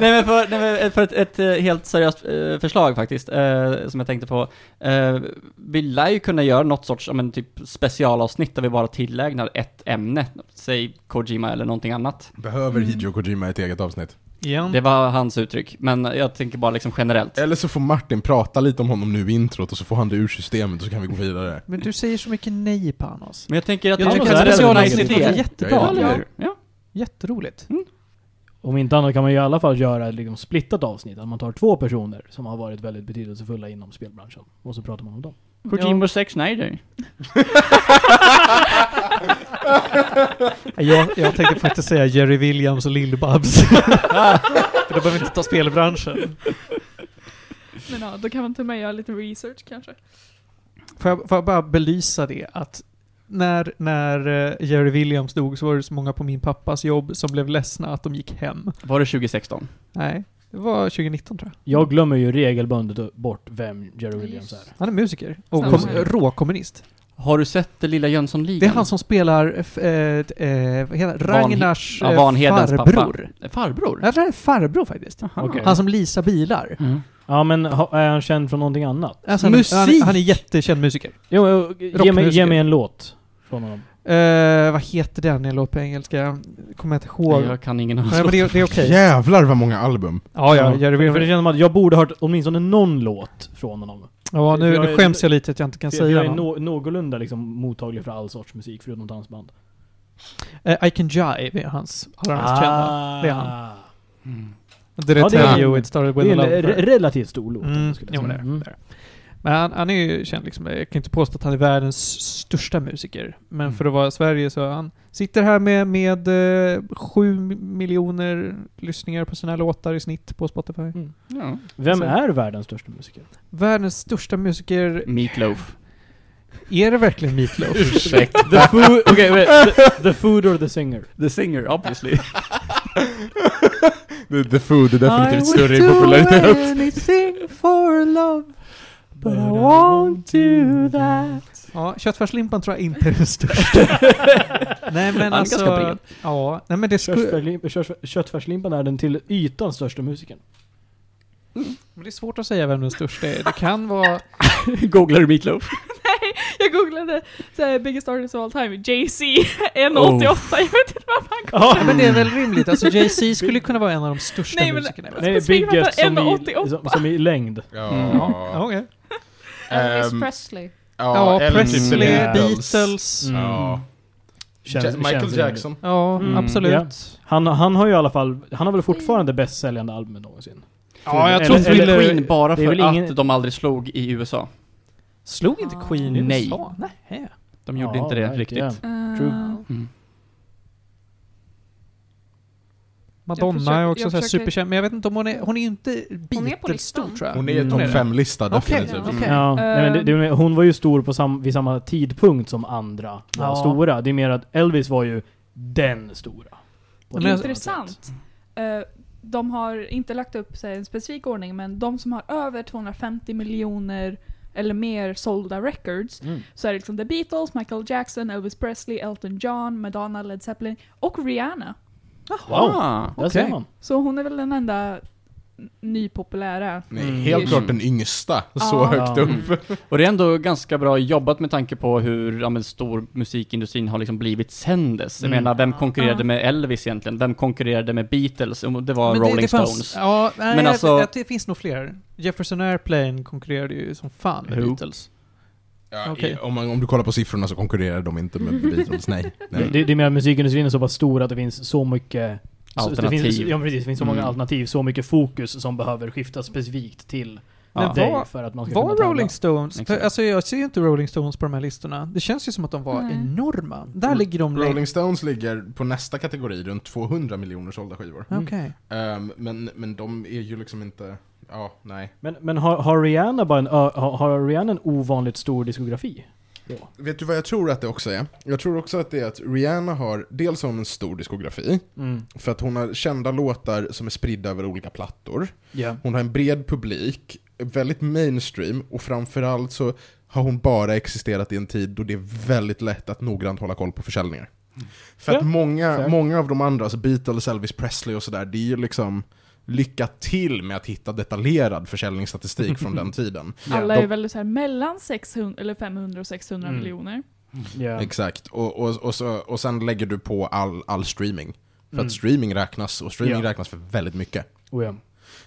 Nej men för, nej, men för ett, ett eh, helt seriöst eh, förslag faktiskt, eh, som jag tänkte på. Eh, vi lär ju kunna göra något sorts, ja, men typ specialavsnitt där vi bara tillägnar ett ämne, säg Kojima eller någonting annat. Behöver Hideo Kojima ett eget avsnitt? Igen. Det var hans uttryck, men jag tänker bara liksom generellt. Eller så får Martin prata lite om honom nu i introt och så får han det ur systemet och så kan vi gå vidare. Men du säger så mycket nej Panos. Men jag tänker att Jag det tycker är att en jättebra. Ja, det. eller hur? Ja. Jätteroligt. Om inte annat kan man ju i alla fall göra ett liksom splittat avsnitt, att man tar två personer som har varit väldigt betydelsefulla inom spelbranschen, och så pratar man om dem. Kojima och Zack Snyder. Jag, jag tänkte faktiskt säga Jerry Williams och Lill-Babs. För då behöver vi inte ta spelbranschen. Men ja, då kan man till och med göra lite research kanske. Får jag, får jag bara belysa det att när, när eh, Jerry Williams dog så var det så många på min pappas jobb som blev ledsna att de gick hem. Var det 2016? Nej, det var 2019 tror jag. Jag glömmer ju regelbundet bort vem Jerry Williams är. Han är musiker. Och kom, råkommunist. Har du sett det lilla Jönssonligan? Det är han som spelar, eh, eh, vad heter det? Ragnars ja, eh, Vanhedens farbror. pappa. Farbror? Jag tror det är farbror faktiskt. Okej. Han som leasar bilar. Mm. Ja men är han känd från någonting annat? Alltså, han, Musik! Han, han är jättekänd musiker. Jo, jo, ge, mig, ge mig en låt från honom. Eh, vad heter den? Jag låter på engelska. Kommer jag inte ihåg. Jag kan ingen Nej, men det, är- det är okej. Jävlar vad många album! Ja, ja, Jerry för, för det känns som att jag borde ha hört åtminstone någon låt från honom. Ja, nu, jag nu är- skäms jag lite att jag inte kan För, säga jag är någon. no, någorlunda liksom mottaglig för all sorts musik, förutom dansband. Eh, I Can Jive är hans allra mest kända. Det är han. Mm. Did I Ja, det är tell en- you it started Det with är a en love? re- relativt stor låt. Mm, skulle jag jo, men säga. det är Mm. det. Men han, han är ju känd liksom, jag kan inte påstå att han är världens största musiker. Men Mm. för att vara Sverige så han sitter här med, med eh, sju miljoner lyssningar på sina låtar i snitt på Spotify. Mm. Ja. Vem Så- är världens största musiker? Världens största musiker, Meatloaf. är det verkligen Meatloaf? Ursäkta. The food, okay, wait, the, the food or the singer? The singer, obviously. The, the Food är definitivt I större i would do popularitet. anything for love But I won't do that. Ja, köttfärslimpan tror jag inte är den största. nej men alltså... Ja, nej men det skulle... Köttfärslim- köttfär- Köttfärslimpan är den till ytan största musikern. Men det är svårt att säga vem den största är. Det kan vara... Googlar du Meatloaf? Jag googlade så här, biggest artist of all time, Jay-Z, 1,88, jag vet inte varför han kom. Ja, men det är väl rimligt. Alltså Jay-Z skulle kunna vara en av de största Nej, men- musikerna. Nej, biggest som i, 1,88. som, som i längd. Ja. Mm. Ja, okej. Elvis Ehm, Presley. Ja, eller typ Presley, The Beatles. Mm. Ja. Känns- Ja- Michael känns Jackson. Ja, Mm, absolut. ja. Han, han har ju i alla fall, han har väl fortfarande bäst säljande albumet någonsin. Ja, jag tror eller- Thriller... Queen bara för ingen- att de aldrig slog i USA. Slog inte Queen i Nej. USA? Nej. De gjorde Ja, inte det verkligen. riktigt. True. Uh, Mm. Madonna försöker- är också försöker- superkänd, men jag vet inte om hon är... Hon är inte Beatles-stor tror jag. Hon är det. topp fem-lista Okej, definitivt. okej. Ja, nej, men det, Ehm. det, hon var ju stor på sam, vid samma tidpunkt som andra var Ja. stora. Det är mer att Elvis var ju den stora. Intressant. Eh, de har inte lagt upp här, en specifik ordning, men de som har över 250 miljoner eller mer sålda records, Mm. så är det liksom The Beatles, Michael Jackson, Elvis Presley, Elton John, Madonna, Led Zeppelin och Rihanna. Wow, Ah. där Okej. man. Så hon är väl den enda nypopulära. Nej, Mm. helt Mm. klart den yngsta. Så högt upp. Och det är ändå ganska bra jobbat med tanke på hur ja, men, stor musikindustrin har liksom blivit sen dess. Jag Mm. menar, vem konkurrerade med Elvis egentligen? Vem konkurrerade med Beatles? Det var Men det- Rolling det fanns- Stones. Ja, nej, Men alltså- jag- det finns nog fler. Jefferson Airplane konkurrerade ju som fan med Jo. Beatles. Ja, Okej. i- om, man, om du kollar på siffrorna så konkurrerar de inte med Beatles, nej. nej. Det, det är mer att musikindustrin är så pass stor att det finns så mycket Alternativ. Det finns, ja, precis, det finns så många Mm. alternativ, så mycket fokus som behöver skiftas specifikt till Ja. Men dig var- för att man ska Var. Rolling Stones, för, alltså jag ser ju inte Rolling Stones på de här listorna. Det känns ju som att de var Nej. enorma. Där ligger de Rolling. Stones ligger på nästa kategori runt 200 miljoner sålda skivor. Mm. Okej. Ehm, men, men de är ju liksom inte, ja, nej. Men, men har, har Rihanna bara en, har, har Rihanna en ovanligt stor diskografi? Ja. Vet du vad jag tror att det också är? Jag tror också att det är att Rihanna har, dels har hon en stor diskografi, Mm. för att hon har kända låtar som är spridda över olika plattor. Ja. Hon har en bred publik, väldigt mainstream, och framförallt så har hon bara existerat i en tid då det är väldigt lätt att noggrant hålla koll på försäljningar. För Ja, att många, fair. många av de andra, alltså Beatles, Elvis Presley och sådär, det är ju liksom lycka till med att hitta detaljerad försäljningsstatistik från den tiden. Alla är väl så här mellan 600, eller 500 och 600 Mm. miljoner. Ja. Exakt. Och, och, och, så, och sen lägger du på all, all streaming. För Mm. att streaming räknas, och streaming Ja. räknas för väldigt mycket. Oh, ja.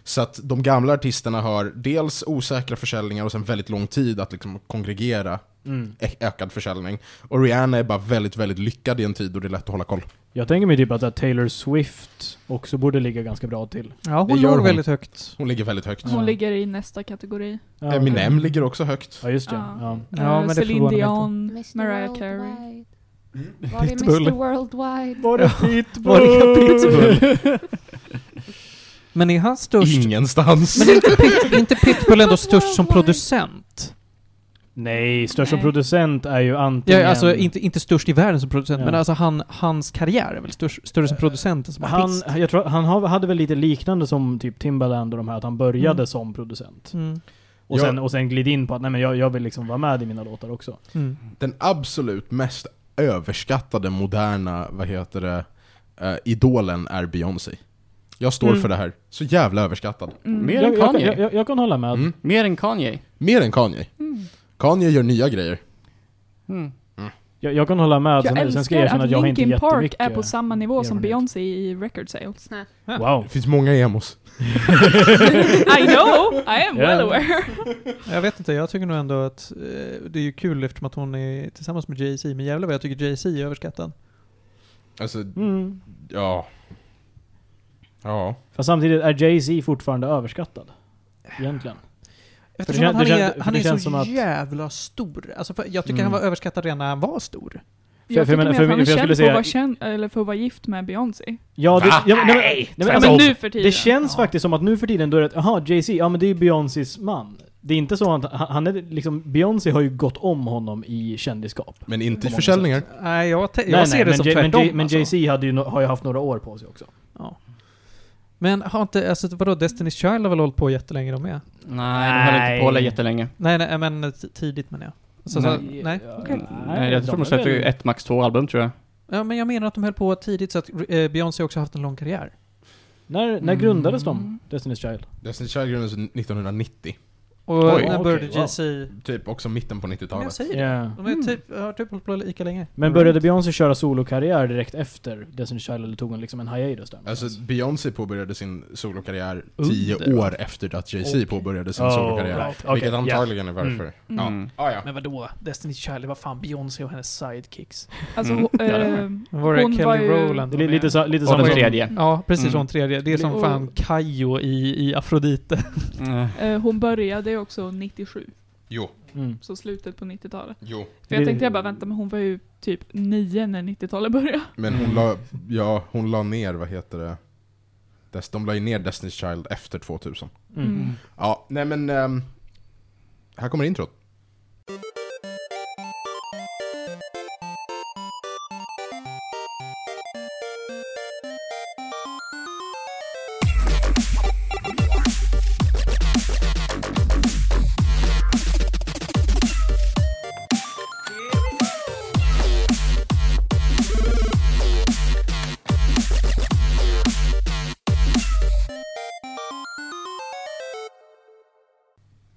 Så att de gamla artisterna har dels osäkra försäljningar och sen väldigt lång tid att liksom kongregera Mm. ökad försäljning. Och Rihanna är bara väldigt, väldigt lyckad i en tid då det är lätt att hålla koll. Jag tänker mig typ att att Taylor Swift också borde ligga ganska bra till. Ja, hon Det hon. väldigt högt. Hon ligger väldigt högt. Hon Ja. ligger i nästa kategori. Ja, Eminem okej. ligger också högt. Ja, just det. Ja. Ja. Ja, Eh, men det Celine förvånar mig Dion. Mariah Carey. Var är Pitbull. Mr. Worldwide? Var det Pitbull? Var det Pitbull? Men är han störst? Ingenstans. Men är inte, Pit, inte Pitbull ändå störst som producent? Nej, störst som Nej. producent är ju antingen... Ja, alltså inte, inte störst i världen som producent, Ja. men alltså han, hans karriär är väl störst, större som producent än som han, artist? jag tror, han hade väl lite liknande som typ Timbaland och de här, att han började Mm. som producent. Mm. Och, sen, och sen glid in på att nej men jag, jag vill liksom vara med i mina låtar också. Mm. Den absolut mest överskattade moderna, vad heter det, eh, idolen är Beyoncé. Jag står Mm. för det här. Så jävla överskattad. Mm. Mer Jag, än Kanye. jag, jag, jag kan hålla med. Mm. Mer än Kanye. Mer än Kanye. Kanye gör nya grejer. Mm. Jag, jag kan hålla med. Jag Sen, ska jag erkänna att att jag har inte Linkin Park är på samma nivå som. Beyoncé i record sales. Wow. Det finns många emos. I know! I am well Ja. aware. Jag vet inte, jag tycker nog ändå att eh, det är ju kul eftersom att hon är tillsammans med Jay-Z, men jävlar vad jag tycker Jay-Z är överskattad. Alltså, Mm. ja. Ja. Fast samtidigt är Jay-Z fortfarande överskattad. Egentligen. Eftersom kän- att han det kän- är, för han är känns så som att- jävla stor. Alltså, för jag tycker Mm. han var överskattad redan när han var stor. För- Jag för jag tycker mer att han är känd för att känd, eller för att vara gift med Beyoncé. Ja, det, ja, men, nej, men, nej, men, Ja, alltså, men nu för tiden. Det känns Ja. faktiskt som att nu för tiden då är det, jaha, Jay-Z, ja men det är Beyoncés man. Det är inte så att han, han är liksom, Beyoncé har ju gått om honom i kändisskap. Men inte i försäljningar. sätt. Nej, jag, jag Nej, ser nej, det men som men, tvärtom. Jay, men alltså. Jay-Z hade ju, har ju haft några år på sig också. Ja. Men har inte, alltså vadå, Destiny's Child har väl hållit på jättelänge de med? Nej, de höll inte på Nej. jättelänge. Nej, nej, men t- tidigt menar jag. Alltså, så, nej. okej. Nej, jag tror de släppte ju ett, max två album tror jag. Ja, men jag menar att de höll på tidigt så att eh, Beyoncé också haft en lång karriär. När, när grundades de? Destiny's Child? Destiny Child grundades 1990. Och Oj, när okej, började wow. Jay-Z... Typ också mitten på Men jag 90-talet. säger det. Ja. De är typ, har typ hållit på lika länge. Men började Beyoncé köra solokarriär direkt efter Destiny's Child eller tog hon liksom en hiatus där? Alltså Beyoncé påbörjade sin solokarriär Under, tio va? år efter att Jay-Z Okej. påbörjade sin Oh, solokarriär. right. Okej, Vilket antagligen är varför. Mm. Ja. Mm. Ah, ja. Men vadå? Destiny's Child, var fan Beyoncé och hennes sidekicks. Alltså, Mm. ho- Ja, det eh, Var det Hon Kelly var ju- Rowland? Det är lite, så, lite Och samma den som- tredje. Ja, precis Mm. som tredje. Det är som Och- fan Kajo i, i Afrodite. Mm. eh, hon började också 97, Jo, Mm. så slutet på 90-talet. jo. För jag tänkte jag bara vänta, men hon var ju typ nio när 90-talet började. Men hon la, ja, hon la ner, vad heter det? Des, de la ju ner Destiny's Child efter 2000. Mm. Mm. Ja, nej men... ehm, här kommer introt.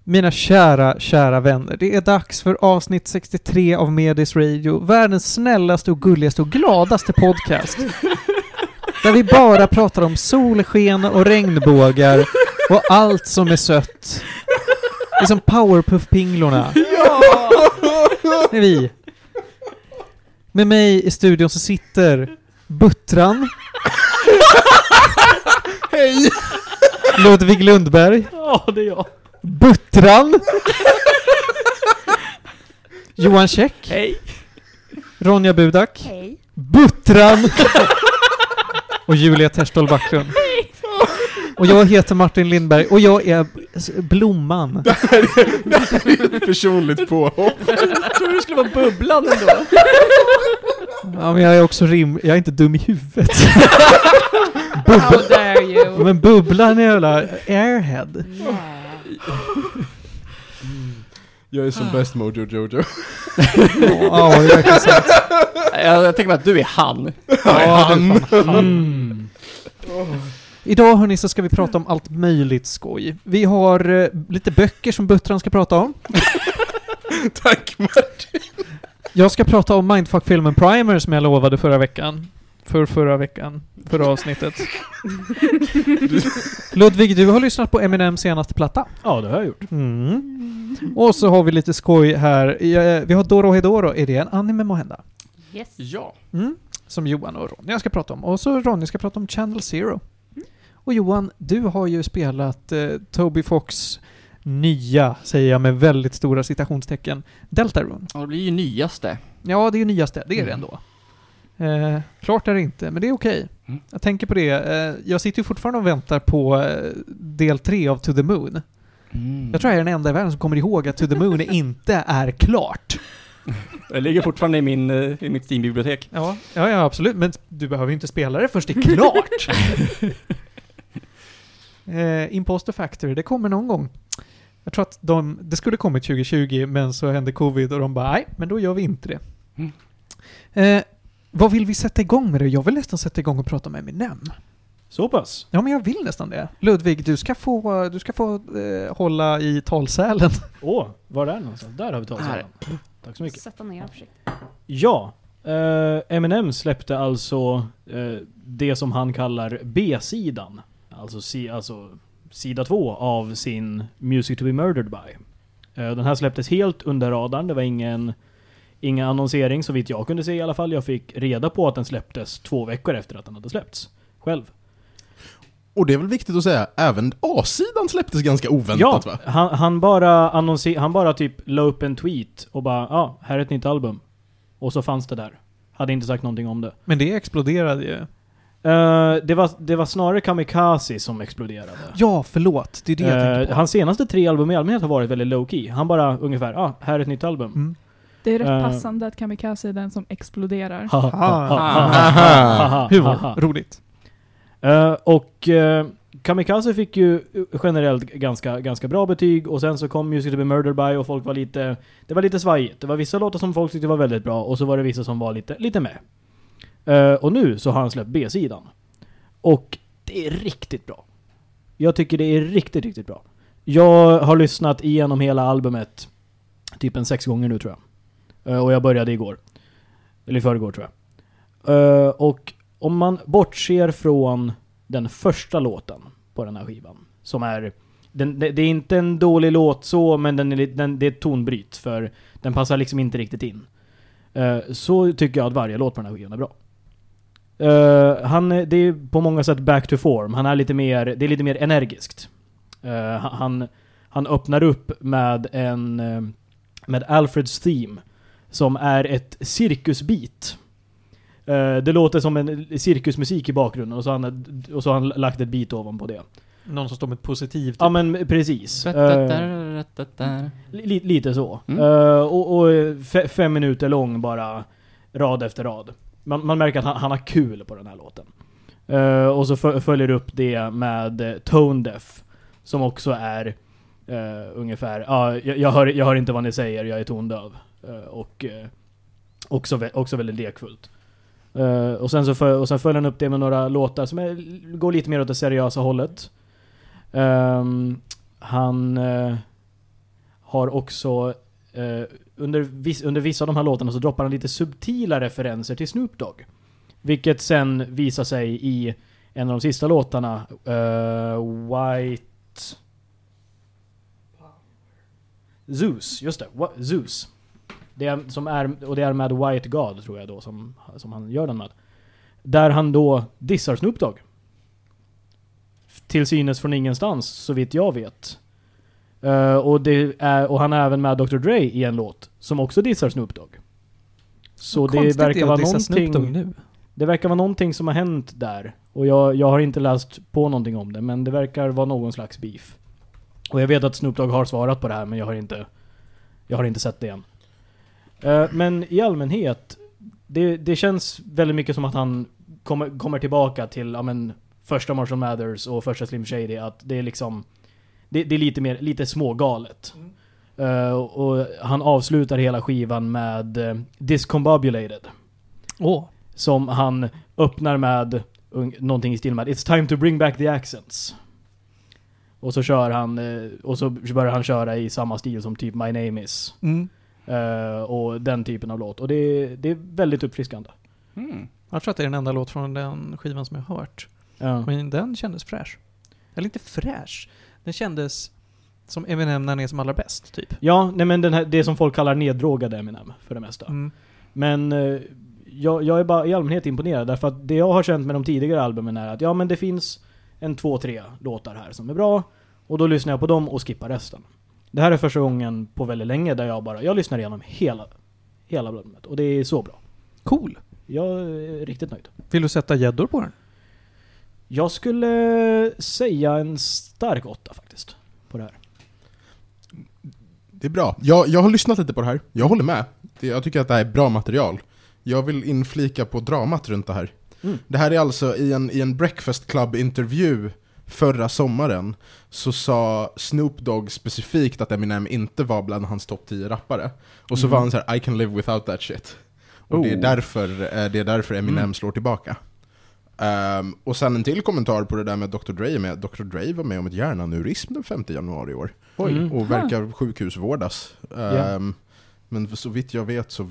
Mina kära, kära vänner. Det är dags för avsnitt 63 av Medis Radio. Världens snällaste och gulligaste och gladaste podcast. Där vi bara pratar om solsken och regnbågar och allt som är sött. Det är som Powerpuff-pinglorna. Det är vi. Med mig i studion så sitter Buttran. Hej! Ludvig Lundberg. Ja, det är jag. Buttran. Johan Käck. Hej! Ronja Budak. Hej. Buttran. och Julia Terstol Backlund. Och jag heter Martin Lindberg och jag är Blomman. Personligt påhopp. Jag trodde det skulle vara Bubblan ändå. Ja, men jag är också rim... Jag är inte dum i huvudet. How dare you? Men Bubblan är jävla airhead. Jag är som bäst Mojo Jojo. Ja, det är verkligen sant. Jag, jag tänker mig att du är han. Ja, det är han. Mm. Idag hörni så ska vi prata om allt möjligt skoj. Vi har eh, lite böcker som Buttran ska prata om. Tack Martin! Jag ska prata om Mindfuck-filmen Primer som jag lovade förra veckan. För förra veckan. Förra avsnittet. Ludvig, du har lyssnat på Eminems senaste platta. Ja, det har jag gjort. Mm. Och så har vi lite skoj här. Ja, Vi har Doro Hedoro. Är det en anime måhända? Yes. Ja. Mm. Som Johan och Ronja ska prata om. Och så Ronja ska prata om Channel Zero. Och Johan, du har ju spelat eh, Toby Fox nya, säger jag med väldigt stora citationstecken, Deltarune. Och det blir ju nyaste. Ja, det är ju nyaste. Det är det Mm. ändå. Eh, klart är det inte, men det är okej. Mm. Jag tänker på det. Eh, jag sitter ju fortfarande och väntar på eh, del 3 av To the Moon. Mm. Jag tror jag är den enda i världen som kommer ihåg att To the Moon inte är klart. Det ligger fortfarande i, min, eh, i mitt Steam-bibliotek. Ja, ja, ja, absolut. Men du behöver ju inte spela det först det är klart. eh, Imposter Factory, det kommer någon gång. Jag tror att de, det skulle kommit 2020, men så hände covid och de bara nej, men då gör vi inte det. Mm. Vad vill vi sätta igång med det? Jag vill nästan sätta igång och prata med Eminem. Så pass? Ja, men jag vill nästan det. Ludvig, du ska få, du ska få eh, hålla i talsälen. Åh, var är den någonstans? Där har vi Här. den. Tack så mycket. Sätta ner försiktigt. Ja, eh, Eminem släppte alltså eh, det som han kallar B-sidan. Alltså, si, alltså sida två av sin Music to be murdered by. Eh, den här släpptes helt under radarn, det var ingen, ingen annonsering så vitt jag kunde se i alla fall. Jag fick reda på att den släpptes två veckor efter att den hade släppts. Själv. Och det är väl viktigt att säga, även A-sidan släpptes ganska oväntat Ja, va? han, han bara annonser, han bara typ la upp en tweet och bara ja, här är ett nytt album. Och så fanns det där. Hade inte sagt någonting om det. Men det exploderade ju. Eh, det, var, det var snarare Kamikaze som exploderade. Ja, förlåt. Det är det jag Eh, tänkte på. hans senaste tre album i allmänhet har varit väldigt low key. Han bara ungefär, ja, ah, här är ett nytt album. Mm. Det är rätt Eh. passande att Kamikaze är den som exploderar. Humor. Roligt. Eh, och eh, Kamikaze fick ju generellt ganska, ganska bra betyg och sen så kom Music to be murdered by och folk var lite... Det var lite svajigt. Det var vissa låtar som folk tyckte var väldigt bra och så var det vissa som var lite, lite med. Eh, och nu så har han släppt B-sidan. Och det är riktigt bra. Jag tycker det är riktigt, riktigt bra. Jag har lyssnat igenom hela albumet typ en sex gånger nu tror jag. Eh, och jag började igår. Eller i förrgår tror jag. Eh, och om man bortser från den första låten på den här skivan, som är... Den, det, det är inte en dålig låt så, men den är, den, det är ett tonbryt, för den passar liksom inte riktigt in. Eh, så tycker jag att varje låt på den här skivan är bra. Uh, han, är- det är på många sätt back to form. Han är lite mer, det är lite mer energiskt. Uh, han, han öppnar upp med en, med Alfreds theme, som är ett cirkusbeat. Eh, det låter som en cirkusmusik i bakgrunden och så har han, och så har han lagt ett beat ovanpå det. Någon som står med ett positivt. Ja men precis. Eh, li, lite så. Mm. Eh, och och fe, fem minuter lång bara, rad efter rad. Man, man märker att han, han har kul på den här låten. Och så fö- följer upp det med Tone Deaf, som också är eh, ungefär, ja, jag, jag, hör, jag hör inte vad ni säger, jag är tondöv. Eh, och eh, också, också väldigt lekfullt. Eh, och, sen så fö- och sen följer han upp det med några låtar som är, går lite mer åt det seriösa hållet. Ehm, han har också under, viss, under vissa av de här låtarna så droppar han lite subtila referenser till Snoop Dogg. Vilket sen visar sig i en av de sista låtarna, eh, White... Zeus, just det. Wa- Zeus. Det är, som är, och det är med White God tror jag då som, som han gör den med. Där han då dissar Snoop Dogg. Till synes från ingenstans, så vitt jag vet. Eh, och, det är, och han är även med Dr. Dre i en låt som också dissar Snoop Dogg. Så det verkar vara någonting... Det verkar vara någonting som har hänt där. Och jag, jag har inte läst på någonting om det, men det verkar vara någon slags beef. Och jag vet att Snoop Dogg har svarat på det här, men jag har inte, jag har inte sett det än. Eh, men i allmänhet, det, det känns väldigt mycket som att han kommer, kommer tillbaka till ja, men, första Marshall Mathers och första Slim Shady, att det är liksom det, det är lite mer, lite smågalet. Eh, och han avslutar hela skivan med uh, Discombobulated. Åh. Som han öppnar med ung- någonting i stil med It's time to bring back the accents. Och så kör han, eh, och så börjar han köra i samma stil som typ My name is. Mm. Eh, och den typen av låt. Och det, det är väldigt uppfriskande. Mm. Jag tror att det är den enda låt från den skivan som jag har hört. Ja. Men den kändes fräsch. Eller inte fräsch. Den kändes som Eminem när han är som allra bäst, typ. Ja, nej men den här, det som folk kallar neddrogad Eminem för det mesta. Mm. Men eh, jag, jag är bara i allmänhet imponerad därför att det jag har känt med de tidigare albumen är att ja men det finns en två, tre låtar här som är bra och då lyssnar jag på dem och skippar resten. Det här är första gången på väldigt länge där jag bara, jag lyssnar igenom hela, hela albumet och det är så bra. Cool. Jag är riktigt nöjd. Vill du sätta gäddor på den? Jag skulle säga en stark åtta faktiskt. På det här. Det är bra. Jag, jag har lyssnat lite på det här, jag håller med. Jag tycker att det här är bra material. Jag vill inflika på dramat runt det här. Mm. Det här är alltså i en, i en Breakfast Club-intervju förra sommaren så sa Snoop Dogg specifikt att Eminem inte var bland hans topp 10 rappare. Och så Mm. var han så här: I can live without that shit. Och det, är Oh. därför, eh, det är därför Eminem Mm. slår tillbaka. Ehm, och sen en till kommentar på det där med Dr. Dre, med. Dr. Dre var med om ett hjärnaneurism den 5 januari i år. Mm. Och verkar sjukhusvårdas. Ehm, Men så vitt jag vet så...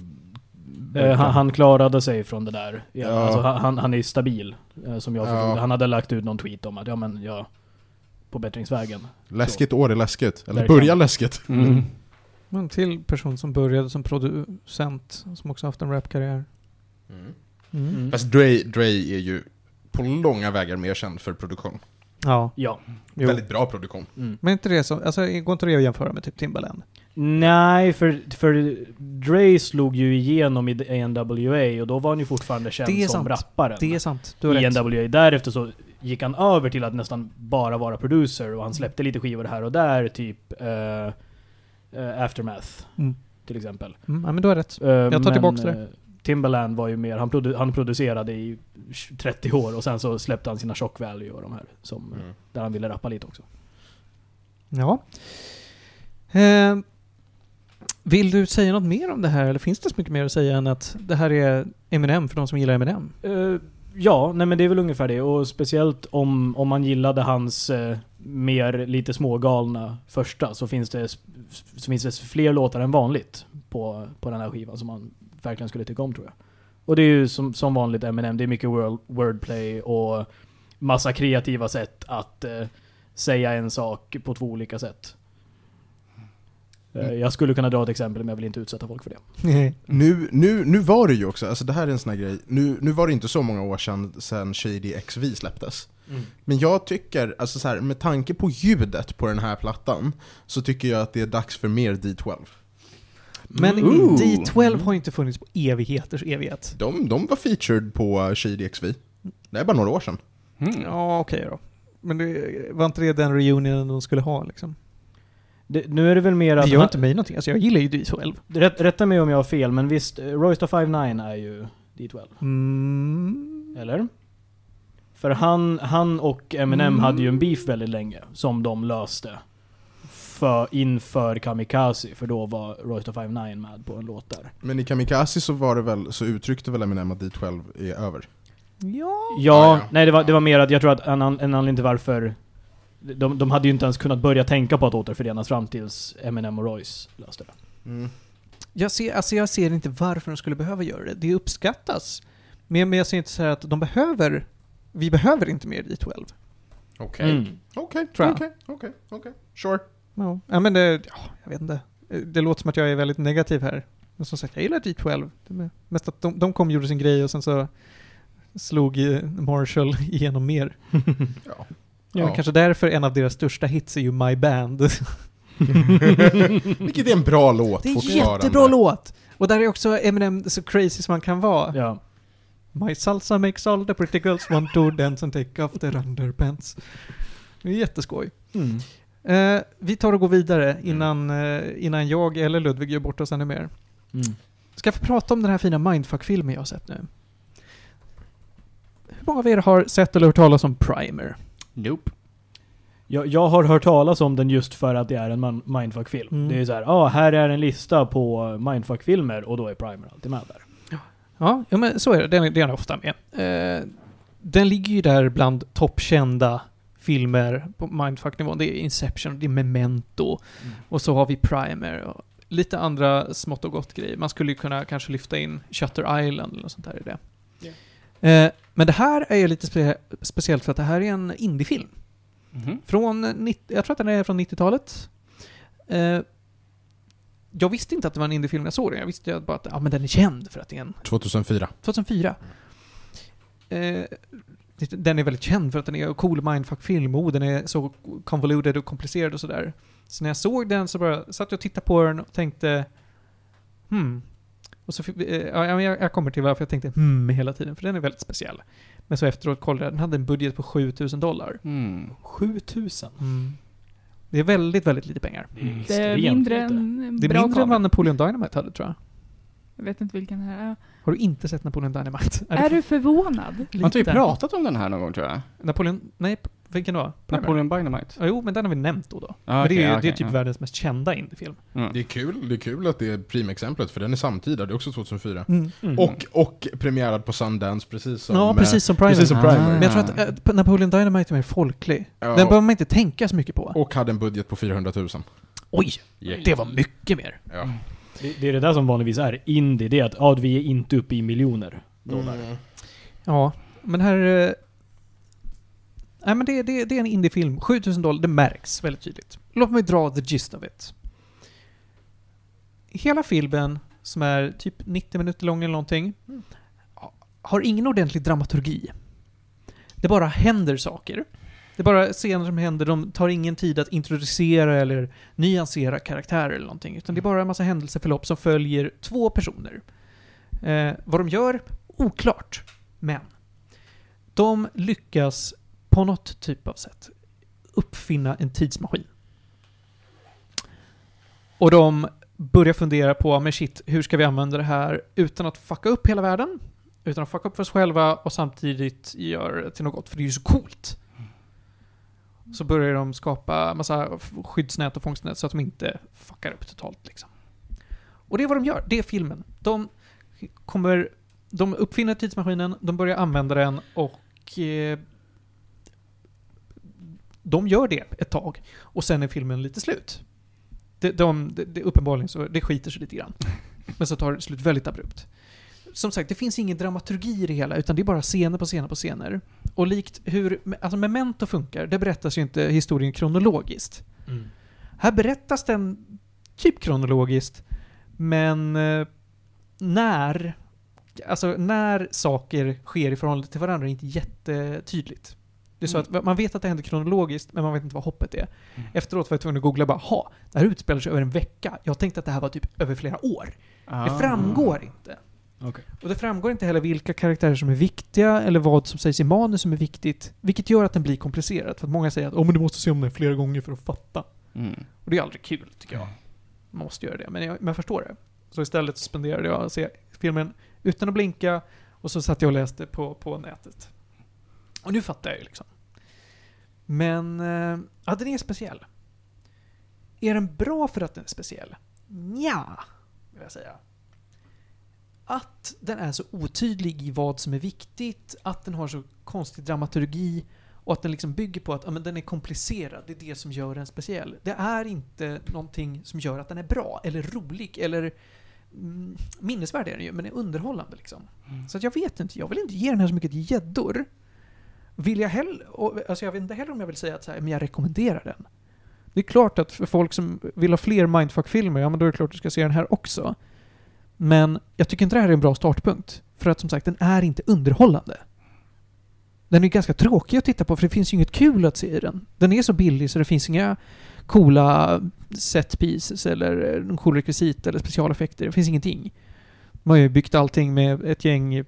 Eh, han, han klarade sig från det där. Ja, Ja. Alltså, han, han är stabil, eh, som jag Ja. förstod. Han hade lagt ut någon tweet om att ja men jag... På bättringsvägen. Läskigt år är läskigt. Eller Verkligen. börjar läskigt. Mm. En till person som började som producent, som också haft en rapkarriär. Mm. Mm. Fast Dre, Dre är ju på långa vägar mer känd för produktion. Ja. Ja. Jo. Väldigt bra produktion. Mm. Men inte det som, alltså går inte det att jämföra med typ Timbaland? Nej, för, för Dre slog ju igenom i NWA och då var han ju fortfarande känd Det är som sant. rapparen. Det är sant, du har i rätt. NWA. Därefter så gick han över till att nästan bara vara producer och han släppte lite skivor här och där, typ eh, eh, Aftermath Mm. till exempel. Mm, ja, men du har rätt. Eh, Jag tar men, tillbaks det. Timbaland var ju mer, han, produ han producerade i 30 år och sen så släppte han sina Shock Value och de här, som, Mm. där han ville rappa lite också. Ja. Vill du säga något mer om det här, eller finns det så mycket mer att säga än att det här är Eminem för de som gillar Eminem? Uh, eh, ja, nej men det är väl ungefär det. Och speciellt om, om man gillade hans uh, mer lite smågalna första så finns, det, så finns det fler låtar än vanligt på, på den här skivan som man verkligen skulle tycka om tror jag. Och det är ju som, som vanligt Eminem, det är mycket world, wordplay och massa kreativa sätt att uh, säga en sak på två olika sätt. Eh, jag skulle kunna dra ett exempel men jag vill inte utsätta folk för det. Nu, nu, nu var det ju också, alltså det här är en sån här grej, nu, nu var det inte så många år sedan, sedan Shady XV släpptes. Men jag tycker, alltså så här, med tanke på ljudet på den här plattan, så tycker jag att det är dags för mer D12. Men Ooh. D12 har ju inte funnits på evigheters evighet. De, de var featured på Shady XV. Det är bara några år sedan. Mm. Ja, okej då. Men det, var inte det den reunionen de skulle ha liksom? Det, nu är det väl mer att... Det gör inte mig någonting, alltså jag gillar ju D12. Rätt, rätta mig om jag har fel, men visst, eh, Royster 59 är ju D12. Mm. Eller? För han, han och Eminem Mm. hade ju en beef väldigt länge, som de löste. För, inför Kamikaze, för då var Royster 59 med på en låt där. Men i Kamikaze så var det väl, så uttryckte väl Eminem att D12 är över. Ja. Ja, Ja, ja. nej det var, det var mer att jag tror att en, an- en anledning till varför de, de hade ju inte ens kunnat börja tänka på att återförenas fram tills Eminem och Royce löste det. Mm. Jag ser, alltså jag ser inte varför de skulle behöva göra det. Det uppskattas. Men, men jag ser inte så här att de behöver, vi behöver inte mer D12. Okej. Mm. Okej, Tror jag. okej, okej, okej. Sure. Ja, ja men det, ja, jag vet inte. Det låter som att jag är väldigt negativ här. Men som sagt, jag gillar D12. Det är mest att de, de kom och gjorde sin grej och sen så slog Marshall igenom mer. Ja. Ja. Ja. Kanske därför en av deras största hits är ju My Band. Vilket är en bra låt Det är en jättebra låt! Och där är också Eminem så crazy som man kan vara. Ja. My salsa makes all the pretty girls want to dance and take off their underpants. Det är jätteskoj. Mm. Eh, vi tar och går vidare innan, eh, innan jag eller Ludvig gör bort oss ännu mer. Mm. Ska jag få prata om den här fina mindfuck-filmen jag har sett nu? Hur många av er har sett eller hört talas om Primer? Nope. Jag, jag har hört talas om den just för att det är en mindfuck-film. Mm. Det är så här, ja ah, här är en lista på mindfuck-filmer och då är Primer alltid med där. Ja, ja men så är det. Den är, den är ofta med. Eh, den ligger ju där bland toppkända filmer på mindfuck-nivån. Det är Inception, det är Memento, och så har vi Primer och lite andra smått och gott grejer. Man skulle ju kunna kanske lyfta in Shutter Island eller något sånt där i det. Eh, men det här är ju lite spe speciellt för att det här är en indiefilm. Mhm. Från 90, jag tror att den är från 90-talet. Eh, jag visste inte att det var en indiefilm när jag såg den. Jag visste ju bara att ja, men den är känd för att det är en 2004. 2004. Eh, den är väldigt känd för att den är cool mindfuck-film och den är så convoluted och komplicerad och sådär. Så när jag såg den så bara satt jag och tittade på den och tänkte hmm. Och så, eh, ja, jag, jag kommer till varför jag tänkte hmm hela tiden, för den är väldigt speciell. Men så efteråt kollade jag, den hade en budget på 7000 dollar. Mm. 7000. Det är väldigt, väldigt lite pengar. Det är Det är mindre än Det är mindre än vad Napoleon Dynamite hade tror jag. Jag vet inte vilken det här är. Har du inte sett Napoleon Dynamite? Är du förvånad? Har inte vi Lite. pratat om den här någon gång tror jag? Napoleon, nej, vilken då? Napoleon Dynamite? Ja, jo, men den har vi nämnt då. då. Ah, men det okej, är, okej, det är typ ja. världens mest kända indiefilm. Mm. Det är kul, det är kul att det är primexemplet, för den är samtida, det är också 2004. Mm. Och, och premiärad på Sundance, precis som... ja, eh, precis som Primer. precis som Ah. Primer. Men jag tror att äh, Napoleon Dynamite är mer folklig. Ja, Den behöver man inte tänka så mycket på. och hade en budget på 400 000. Oj, det var mycket mer. Ja. Det, det är det där som vanligtvis är indie, det är att ja, vi är inte uppe i miljoner dollar. Mm. Ja, men här... Nej men det, det, det är en indiefilm. 7000 dollar, det märks väldigt tydligt. Låt mig dra the gist of it. Hela filmen, som är typ 90 minuter lång eller någonting, har ingen ordentlig dramaturgi. Det bara händer saker. Det är bara scener som händer, de tar ingen tid att introducera eller nyansera karaktärer eller någonting. Utan det är bara en massa händelseförlopp som följer två personer. Eh, vad de gör, oklart. Men de lyckas på något typ av sätt uppfinna en tidsmaskin. Och de börjar fundera på, men shit, hur ska vi använda det här utan att fucka upp hela världen? Utan att fucka upp för oss själva och samtidigt göra det till något gott, för det är ju så coolt. Så börjar de skapa massa skyddsnät och fångstnät så att de inte fuckar upp totalt liksom. Och det är vad de gör, det är filmen. De kommer, de uppfinner tidsmaskinen, de börjar använda den och eh, de gör det ett tag. Och sen är filmen lite slut. Det, de, det, det, uppenbarligen så, det skiter sig lite grann. Men så tar det slut väldigt abrupt. Som sagt, det finns ingen dramaturgi i det hela, utan det är bara scener på scener på scener. Och likt hur, alltså Memento funkar, det berättas ju inte historien kronologiskt. Mm. Här berättas den typ kronologiskt, men eh, när, alltså när saker sker i förhållande till varandra är inte jättetydligt. Det är så att man vet att det händer kronologiskt, men man vet inte vad hoppet är. Mm. Efteråt var jag tvungen att googla bara, ha, det här utspelar sig över en vecka. Jag tänkte att det här var typ över flera år. Ah. Det framgår inte. Okej. Och det framgår inte heller vilka karaktärer som är viktiga eller vad som sägs i manus som är viktigt. Vilket gör att den blir komplicerad. För att många säger att oh, men du måste se om den flera gånger för att fatta. Mm. Och det är aldrig kul, tycker jag. Man måste göra det. Men jag, men jag förstår det. Så istället spenderade jag se filmen utan att blinka och så satt jag och läste på, på nätet. Och nu fattar jag ju liksom. Men, eh, ja den är speciell. Är den bra för att den är speciell? Nja, vill jag säga. Att den är så otydlig i vad som är viktigt, att den har så konstig dramaturgi och att den liksom bygger på att ja, men den är komplicerad, det är det som gör den speciell. Det är inte någonting som gör att den är bra, eller rolig, eller mm, minnesvärd är den ju, men är underhållande liksom. Så att jag vet inte, jag vill inte ge den här så mycket gäddor. Vill jag heller, alltså jag vet inte heller om jag vill säga att så här, men jag rekommenderar den. Det är klart att för folk som vill ha fler mindfuck-filmer, ja men då är det klart att du ska se den här också. Men jag tycker inte det här är en bra startpunkt. För att som sagt, den är inte underhållande. Den är ganska tråkig att titta på för det finns ju inget kul att se i den. Den är så billig så det finns inga coola set pieces eller eh, någon cool rekvisit eller specialeffekter. Det finns ingenting. Man har ju byggt allting med ett gäng eh,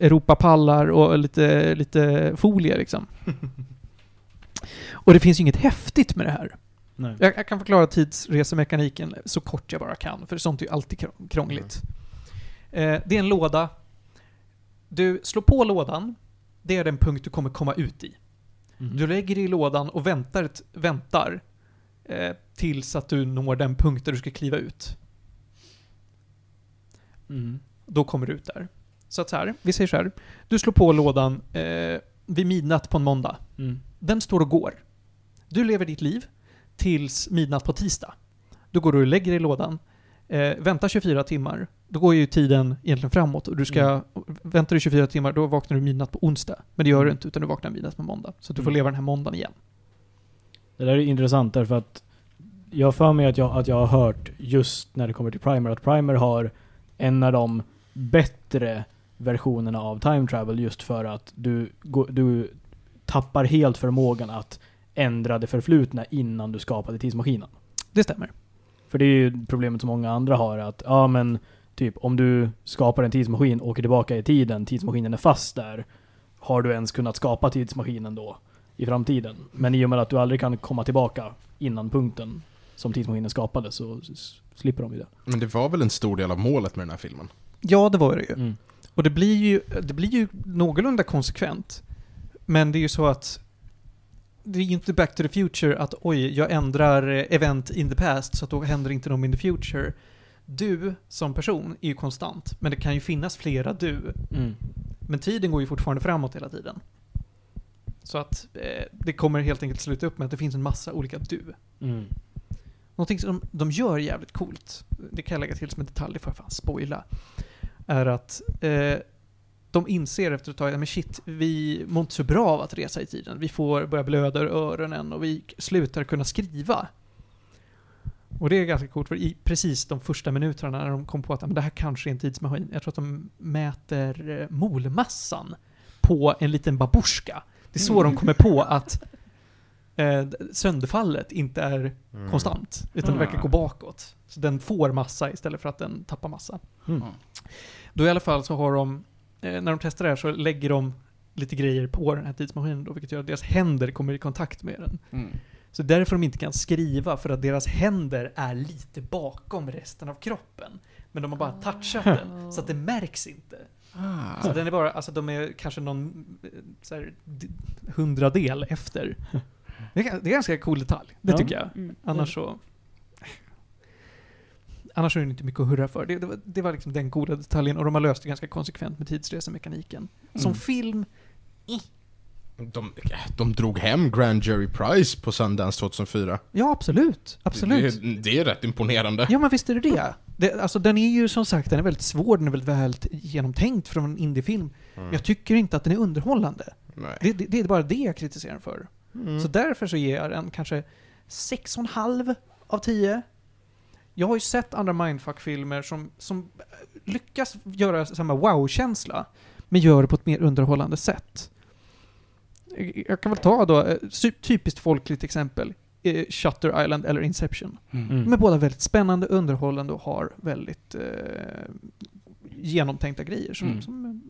Europapallar och lite, lite folie liksom. Och det finns ju inget häftigt med det här. Jag, jag kan förklara tidsresemekaniken så kort jag bara kan, för sånt är ju alltid krång- krångligt. Eh, det är en låda. Du slår på lådan. Det är den punkt du kommer komma ut i. Mhm. Du lägger i lådan och väntar, väntar eh, tills att du når den punkt där du ska kliva ut. Mm. Då kommer du ut där. Så att så här, vi säger så här. Du slår på lådan eh, vid midnatt på en måndag. Mm. Den står och går. Du lever ditt liv tills midnatt på tisdag. Då går du och lägger dig i lådan. Eh, väntar 24 timmar. Då går ju tiden egentligen framåt och du ska... Mm. Väntar du 24 timmar, då vaknar du midnatt på onsdag. Men det gör du Mm. inte, utan du vaknar midnatt på måndag. Så du får Mm. leva den här måndagen igen. Det där är intressant därför att jag för mig att jag, att jag har hört just när det kommer till Primer att Primer har en av de bättre versionerna av time travel just för att du, du tappar helt förmågan att ändra det förflutna innan du skapade tidsmaskinen. Det stämmer. För det är ju problemet som många andra har att, ja men typ om du skapar en tidsmaskin, åker tillbaka i tiden, tidsmaskinen är fast där. Har du ens kunnat skapa tidsmaskinen då i framtiden? Men i och med att du aldrig kan komma tillbaka innan punkten som tidsmaskinen skapades så slipper de ju det. Men det var väl en stor del av målet med den här filmen? Ja, det var det ju. Mm. Och det blir ju, det blir ju någorlunda konsekvent. Men det är ju så att det är ju inte back to the future att oj, jag ändrar eh, event in the past så att då händer inte de in the future. Du som person är ju konstant, men det kan ju finnas flera du. Mm. Men tiden går ju fortfarande framåt hela tiden. Så att eh, det kommer helt enkelt sluta upp med att det finns en massa olika du. Mm. Någonting som de gör jävligt coolt, det kan jag lägga till som en detalj, det får jag fan spoila, är att eh, de inser efter ett tag, men shit, vi mår inte så bra av att resa i tiden. Vi får börja blöda ur öronen och vi slutar kunna skriva. Och det är ganska coolt, för i precis de första minuterna när de kom på att men det här kanske är en tidsmaskin, jag tror att de mäter eh, molmassan på en liten babusjka. Det är så de kommer på att eh, sönderfallet inte är Mm. konstant, utan det Ah. verkar gå bakåt. Så den får massa istället för att den tappar massa. Mm. Då i alla fall så har de, eh, när de testar det här så lägger de lite grejer på den här tidsmaskinen då, vilket gör att deras händer kommer i kontakt med den. Mm. Så därför de inte kan skriva, för att deras händer är lite bakom resten av kroppen. Men de har bara touchat den, så att det märks inte. Ah. Så den är bara, alltså de är kanske någon eh, så här, hundradel efter. Det är, det är en ganska cool detalj, det Ja. tycker jag. Mm. Annars så... Annars är det inte mycket att hurra för. Det, det, var, det var liksom den goda detaljen och de har löst det ganska konsekvent med tidsresemekaniken. Som Mm. film, De, de drog hem Grand Jury Prize på Sundance 2004. ja absolut. Absolut. Det, det är rätt imponerande. Ja men visst är det det. det. Alltså den är ju som sagt, den är väldigt svår, den är väldigt väl genomtänkt från en indiefilm. Mm. Men jag tycker inte att den är underhållande. Nej. Det, det, det är bara det jag kritiserar den för. Mm. Så därför så ger jag den kanske 6,5 av 10. Jag har ju sett andra Mindfuck-filmer som, som lyckas göra samma wow-känsla, men gör det på ett mer underhållande sätt. Jag- kan väl ta då, eh, typiskt folkligt exempel, eh, Shutter Island eller Inception. Mm. De är båda väldigt spännande, underhållande och har väldigt eh, genomtänkta grejer som, Mm. som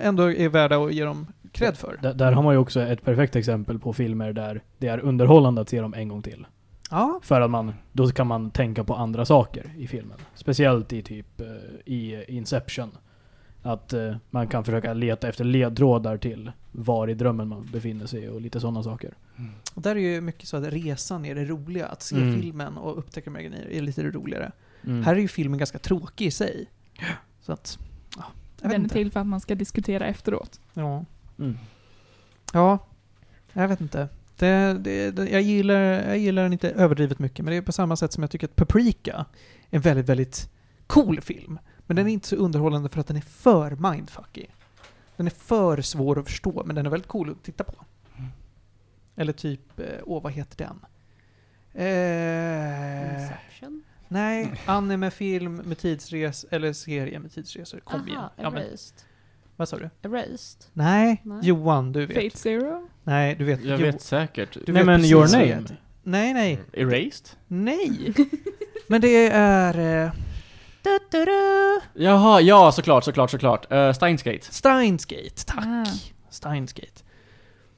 ändå är värda att ge dem cred för. Där, där har man ju också ett perfekt exempel på filmer där det är underhållande att se dem en gång till. Ja, För att man, då kan man tänka på andra saker i filmen. Speciellt i typ eh, i Inception. Att eh, man kan försöka leta efter ledtrådar till var i drömmen man befinner sig och lite sådana saker. Och där är ju mycket så att resan är det roliga. Att se Mm. filmen och upptäcka de är lite roligare. Mm. Här är ju filmen ganska tråkig i sig. Så att, ja, Den är till för att man ska diskutera efteråt. Ja. Mm. ja, jag vet inte. Det, det, det, jag, gillar, jag gillar den inte överdrivet mycket, men det är på samma sätt som jag tycker att Paprika är en väldigt, väldigt cool film. Men den är inte så underhållande för att den är för mindfucky. Den är för svår att förstå, men den är väldigt cool att titta på. Eller typ, eh, åh vad heter den? Eh, Inception? Nej, anime-film med tidsres eller serie med tidsresor. Kom igen. Aha, Ja, men, Erased. vad sa du? Erased. Nej, Nej. Johan, du vet. Fate Zero? Nej, du vet. Jag Jo- vet säkert. Du Nej vet men precis Your vad Name. heter. Nej, nej. Erased? Nej! Men det är... Eh, da. Jaha, ja såklart, såklart, såklart. Uh, Steins Gate. Steins Gate, tack. Ah. Steins Gate.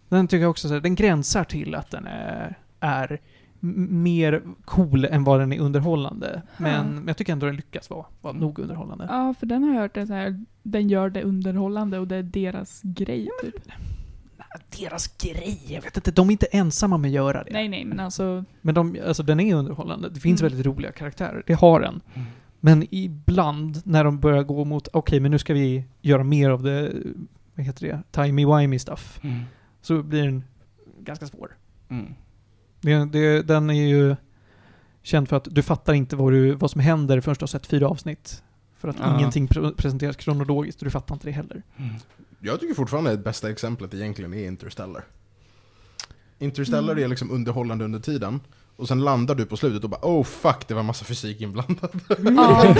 Den tycker jag också, så här, den gränsar till att den är, är mer cool än vad den är underhållande. Men, men jag tycker ändå den lyckas vara, vara nog underhållande. Ja, för den har jag hört det så här, den gör det underhållande och det är deras grej typ. Deras grej, jag vet inte, de är inte ensamma med att göra det. Nej, nej, men alltså... Men de, alltså, den är underhållande. Det finns Mm. väldigt roliga karaktärer, det har den. Mm. Men ibland när de börjar gå mot, okej men nu ska vi göra mer av det, vad heter det, timey-wimey stuff. Mm. Så blir den ganska svår. Mm. Det, det, den är ju känd för att du fattar inte vad, du, vad som händer förrän du har sett fyra avsnitt. För att Ja. ingenting pre- presenteras kronologiskt och du fattar inte det heller. Mm. Jag tycker fortfarande att det bästa exemplet egentligen är Interstellar. Interstellar Mm. är liksom underhållande under tiden, och sen landar du på slutet och bara oh fuck, det var massa fysik inblandad. Ja.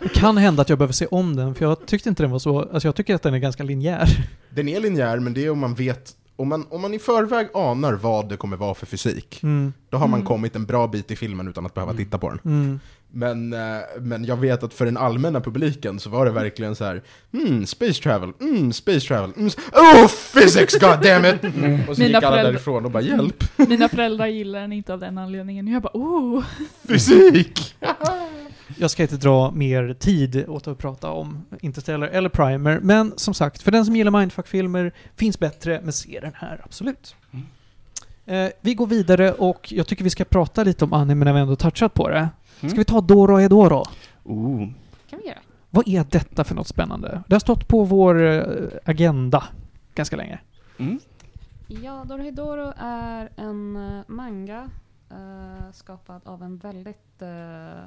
Det kan hända att jag behöver se om den, för jag tyckte inte den var så, alltså jag tycker att den är ganska linjär. Den är linjär, men det är om man vet, om man, om man i förväg anar vad det kommer vara för fysik, Mm. då har man Mm. kommit en bra bit i filmen utan att behöva Mm. titta på den. Mm. Men, eh, men jag vet att för den allmänna publiken så var det verkligen så här: hmm, space travel, mm, space travel, mm, oh physics god damn it! Och så Mina gick alla föräldrar- därifrån och bara hjälp, Mina föräldrar gillar den inte av den anledningen. Jag bara oh. fysik! Jag ska inte dra mer tid åt att prata om Interstellar eller Primer, men som sagt, för den som gillar mindfuck-filmer finns bättre, men se den här, absolut. Mm. Eh, vi går vidare och jag tycker vi ska prata lite om anime när vi ändå touchat på det. Ska Mm. vi ta Doro Edoro? Oh. kan vi göra. Vad är detta för något spännande? Det har stått på vår eh, agenda ganska länge. Mm. Ja, Dorohedoro är en eh, manga eh, skapad av en väldigt eh,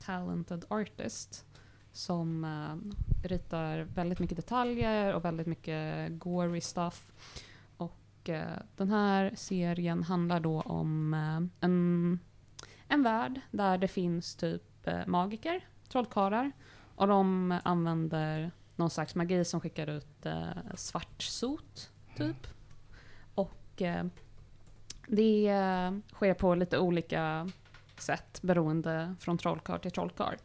talented artist som uh, ritar väldigt mycket detaljer och väldigt mycket gory stuff. Och uh, den här serien handlar då om uh, en, en värld där det finns typ magiker, trollkarlar och de använder någon slags magi som skickar ut eh, svart sot, typ. Och det sker på lite olika sätt beroende från trollkarl till trollkarl.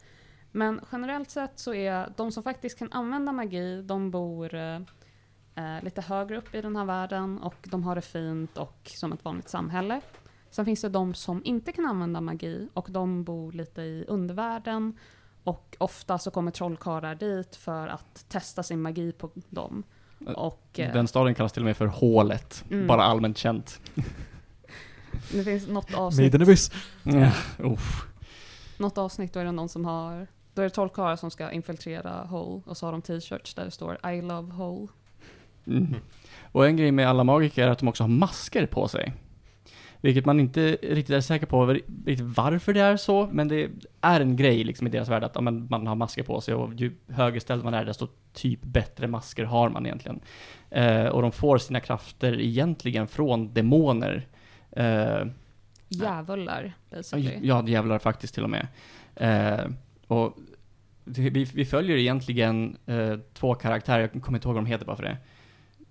Men generellt sett så är de som faktiskt kan använda magi, de bor eh, eh, lite högre upp i den här världen och de har det fint och som ett vanligt samhälle. Sen finns det de som inte kan använda magi och de bor lite i undervärlden och ofta så kommer trollkarlar dit för att testa sin magi på dem. Och, eh, Den staden kallas till och med för Hålet. Mm. Bara allmänt känt. det finns något avsnitt, Maidenebus. Mm. Uff. något avsnitt då är det någon som har då är det trollkarlar som ska infiltrera Hole och så har de t-shirts där det står I love Hole. Mm. Och en grej med alla magiker är att de också har masker på sig. Vilket man inte riktigt är säker på riktigt varför det är så, men det är en grej liksom i deras värld att ja, man har masker på sig och ju högre ställd man är desto typ bättre masker har man egentligen. Eh, och de får sina krafter egentligen från demoner. Eh, Djävular, basically. Ja, djävlar faktiskt till och med. Eh, och vi, vi följer egentligen eh, två karaktärer, jag kommer inte ihåg vad de heter bara för det.